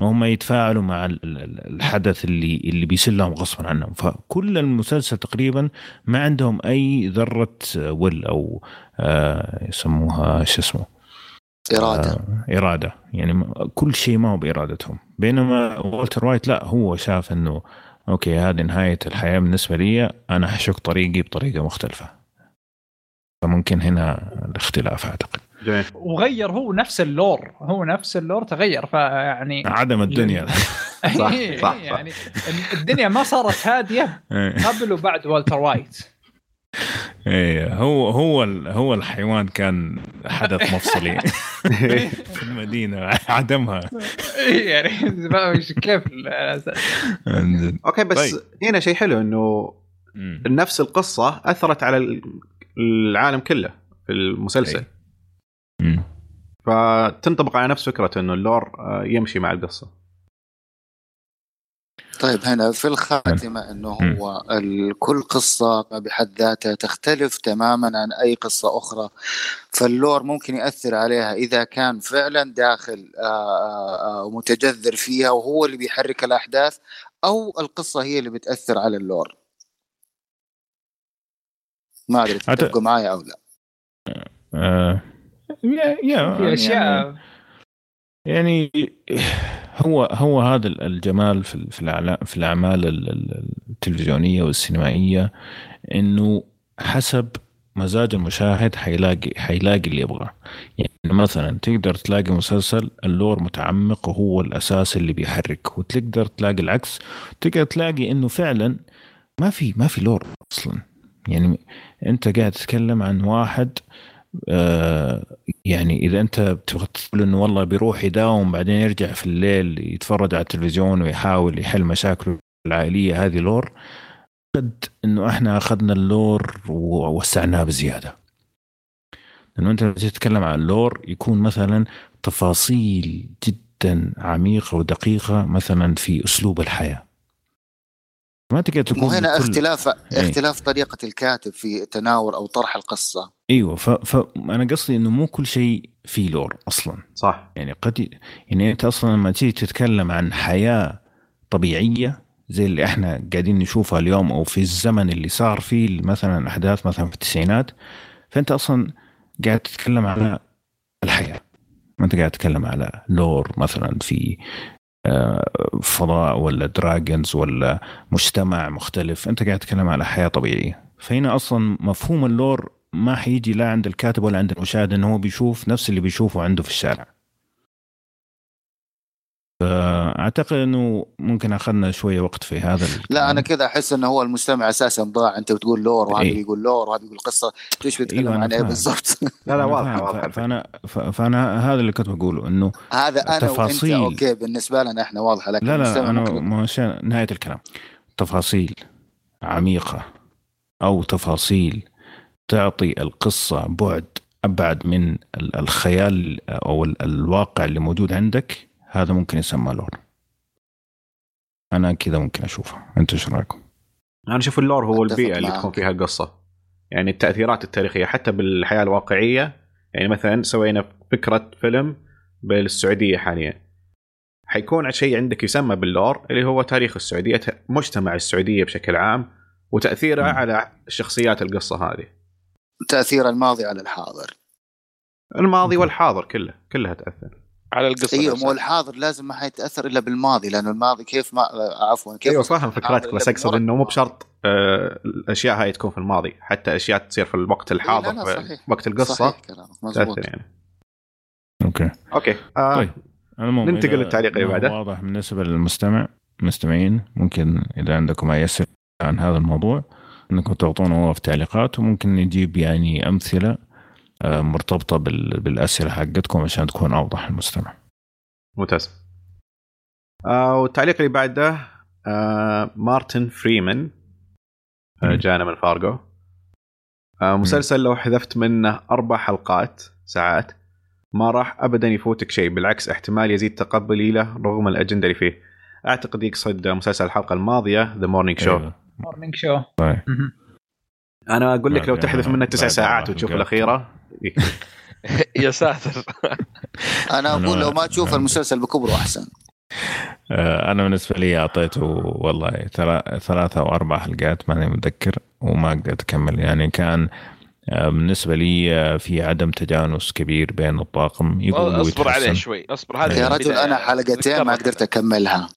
هم يتفاعلوا مع ال- ال- الحدث اللي اللي بيصير لهم غصبا عنهم. فكل المسلسل تقريبا ما عندهم أي ذرة will أو آه يسموها شو اسمه؟ إرادة. آه إرادة. يعني كل شيء ما هو بإرادتهم. بينما Walter White لا هو شاف إنه أوكي هذه نهاية الحياة بالنسبة لي أنا حشق طريقي بطريقة مختلفة. فممكن هنا الاختلاف أعتقد. جميل. وغير هو نفس اللور. هو نفس اللور تغير. فيعني عدم الدنيا. صح، إيه، صح، صح. يعني الدنيا ما صارت هادية قبل وبعد والتر وايت. إيه هو هو ال- هو الحيوان كان حدث مفصلي في المدينة عدمها إيه، يعني ما- إيش- كيف. أوكي بس طيب. هنا شيء حلو إنه. نفس القصة أثرت على ال- العالم كله في المسلسل. مم. فتنطبق على نفس فكرة إنه ال lore آه، يمشي مع القصة طيب هنا في الخاتمة إنه مم. هو كل قصة بحد ذاتها تختلف تماما عن أي قصة أخرى. فال lore ممكن يأثر عليها إذا كان فعلا داخل آه، آه، آه، ومتجذر فيها وهو اللي بيحرك الأحداث أو القصة هي اللي بتأثر على ال lore. ما أدري أعت- تتفقوا معايا أو لا؟ آه، يا يا في يعني- اشياء يعني هو هو هذا الجمال في في الأعمال ال- ال- التلفزيونية والسينمائية إنه حسب مزاج المشاهد حيلاقي حيلاقي اللي يبغاه. يعني مثلا تقدر تلاقي مسلسل اللور متعمق وهو الأساس اللي بيحرك وتقدر تلاقي العكس تقدر تلاقي إنه فعلا ما في ما في lore أصلا. يعني أنت قاعد تتكلم عن واحد آه يعني إذا أنت بتبغى تقول إنه والله بيروح يداوم بعدين يرجع في الليل يتفرج على التلفزيون ويحاول يحل مشاكله العائلية هذه lore. قد إنه إحنا أخذنا ال lore ووسعناه بزيادة. لأنه أنت تتكلم عن ال lore يكون مثلا تفاصيل جدا عميقة ودقيقة مثلا في أسلوب الحياة. ما تقدر تكون وهنا كل- اختلاف إيه. اختلاف طريقة الكاتب في تناول أو طرح القصة. أيوه ف... فانا قصدي إنه مو كل شيء فيه لور أصلا. صح. يعني قد يعني أنت أصلا لما تيجي تتكلم عن حياة طبيعية زي اللي إحنا قاعدين نشوفها اليوم أو في الزمن اللي صار فيه مثلا أحداث مثلا في التسعينات فأنت أصلا قاعد تتكلم على الحياة. ما أنت قاعد تتكلم على لور مثلا في فضاء ولا dragons ولا مجتمع مختلف أنت قاعد تتكلم على حياة طبيعية. فهنا أصلا مفهوم ال lore ما حيجي لا عند الكاتب ولا عند المشاهد إنه هو بيشوف نفس اللي بيشوفه عنده في الشارع. فأعتقد إنه ممكن أخذنا شوية وقت في هذا الكلام. لا أنا كذا أحس إنه هو المستمع أساسا ضاع أنت بتقول lore وهذا إيه. بيقول لور وهذا بيقول قصة إيش بتتكلم أيوة، أنا عن إيه. بالضبط لا لا واضحه. واضحه فأنا فأنا هذا اللي كنت بقوله إنه هذا أنا التفاصيل. وانت okay بالنسبة لنا إحنا واضحة لكن لا لا أنا ممكن- نهاية الكلام تفاصيل عميقة أو تفاصيل تعطي القصة بعد أبعد من ال- الخيال أو ال- الواقع اللي موجود عندك هذا ممكن يسمى lore. أنا كذا ممكن أشوفه. أنت إيش رأيكم؟ أنا أشوف ال lore هو البيئة اللي. تكون فيها القصة يعني التأثيرات التاريخية حتى بالحياة الواقعية يعني مثلا سوينا فكرة فيلم بالسعودية حاليا. حيكون شيء عندك يسمى باللور اللي هو تاريخ السعودية مجتمع السعودية بشكل عام وتاثيرها مم. على شخصيات القصة هذه. تأثير الماضي على الحاضر. الماضي والحاضر كله كلها تأثر. على القصة أيوه. مو الحاضر لازم ما حيتأثر إلا بالماضي لأنه الماضي كيف ما عفوا كيف أيوه فاهم فكرتك بس اقصد. إنه مو بشرط آه، الأشياء هاي تكون في الماضي حتى أشياء تصير في الوقت الحاضر لا، في صحيح. وقت القصة صحيح كلامك مزبوط تاثر يعني okay okay آه طيب المهم ننتقل للتعليق اللي بعده. واضح بالنسبة للمستمع المستمعين ممكن إذا عندكم أي أسئلة عن هذا الموضوع إنكم تعطونا هو في التعليقات وممكن نجيب يعني أمثلة مرتبطة بال- بالأسئلة حقتكم عشان تكون أوضح للمستمع. ممتاز آه والتعليق اللي بعده آه مارتن فريمان آه. جانا من فارجو آه مسلسل لو حذفت منه أربع حلقات ساعات ما راح ابدا يفوتك شيء بالعكس احتمال يزيد تقبلي له رغم الأجندة اللي فيه أعتقد يقصد مسلسل الحلقة الماضية The Morning Show. Morning Show أنا أقول لك لو بعد- تحذف منه تسع ساعات وتشوف. الأخيرة يا ساتر. أنا أقول لو ما تشوف المسلسل بكبره أحسن. آه، أنا بالنسبة لي أعطيته والله ثلا- ثلاثة أو أربع حلقات ماني متذكر وما قدرت أكمل. يعني كان آه، بالنسبة لي آه، في عدم تجانس كبير بين الطاقم. يقولوا أصبر عليه. شوي أصبر. هذا يا رجل. أنا حلقتين ما قدرت أكملها.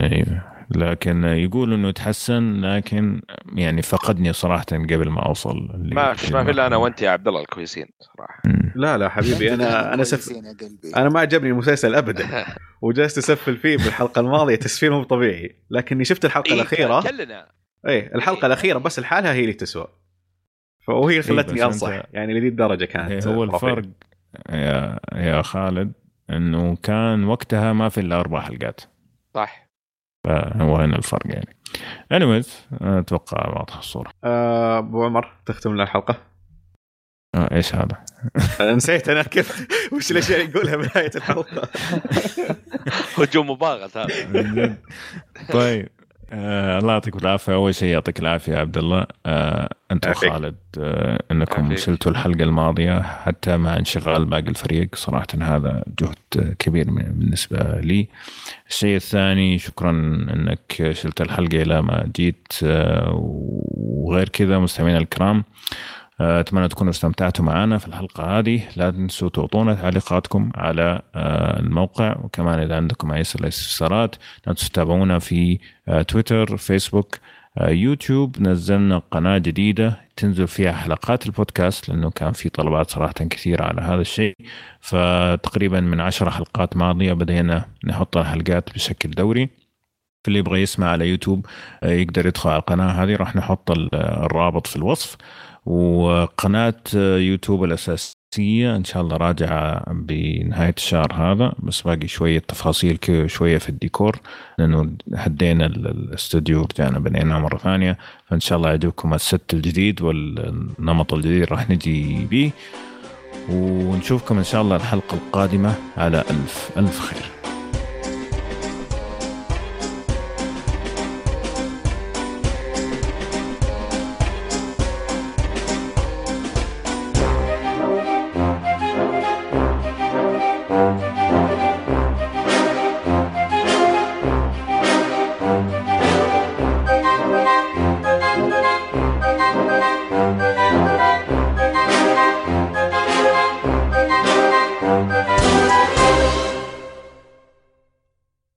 أيوه. لكن يقول إنه تحسن لكن يعني فقدني صراحة قبل ما أوصل ما ما في إلا أنا وأنت يا عبد الله الكويسين صراحة. لا لا حبيبي أنا أنا سف... أنا ما عجبني المسلسل ابدا. وجلست أسفل فيه بالحلقة الماضية تسفيل مو طبيعي. لكني شفت الحلقة إيه الأخيرة. كلنا. إيه الحلقة إيه. الأخيرة بس لحالها هي اللي تسوى. فهي بس خلتني أنصح يعني لذي الدرجة كانت إيه، هو. الفرق يا يا خالد إنه كان وقتها ما في إلا أربع حلقات. صح. فهو هنا الفرق يعني. Anyways أتوقع واضحه الصورة. آه، أبو عمر تختم لنا الحلقة؟ آه إيش هذا؟ نسيت أنا كيف وش الأشياء اللي يقولها بدايه الحلقة؟ هجوم مباغت هذا. طيب. آه الله يعطيكم العافية أول شيء يعطيك العافية يا عبد الله آه أنت. وخالد آه إنكم. وصلتوا الحلقة الماضية حتى مع انشغال باقي الفريق صراحة هذا جهد كبير من- بالنسبة لي الشيء الثاني شكرا إنك شلت الحلقة إلى ما جيت آه وغير كذا مستمعينا الكرام أتمنى تكونوا استمتعتوا معنا في الحلقة هذه. لا تنسوا تعطونا تعليقاتكم على آه، الموقع. وكمان إذا عندكم أي استفسارات لا تنسوا تتابعونا في آه، تويتر فيسبوك آه، يوتيوب. نزلنا قناة جديدة تنزل فيها حلقات البودكاست لأنه كان في طلبات صراحة كثيرة على هذا الشيء. فتقريبا من عشر حلقات ماضية بدينا نحط الحلقات بشكل دوري. في اللي يبغى يسمع على يوتيوب يقدر يدخل على القناة هذه. راح نحط ال- الرابط في الوصف. وقناة يوتيوب الأساسية إن شاء الله راجعة بنهاية الشهر هذا بس باقي شوية تفاصيل شوية في الديكور لأنه هدينا ال- الاستوديو ورجعنا بنيناه مرة ثانية فإن شاء الله يعجبكم ال set الجديد والنمط الجديد راح نجي بيه ونشوفكم إن شاء الله الحلقة القادمة على ألف ألف خير.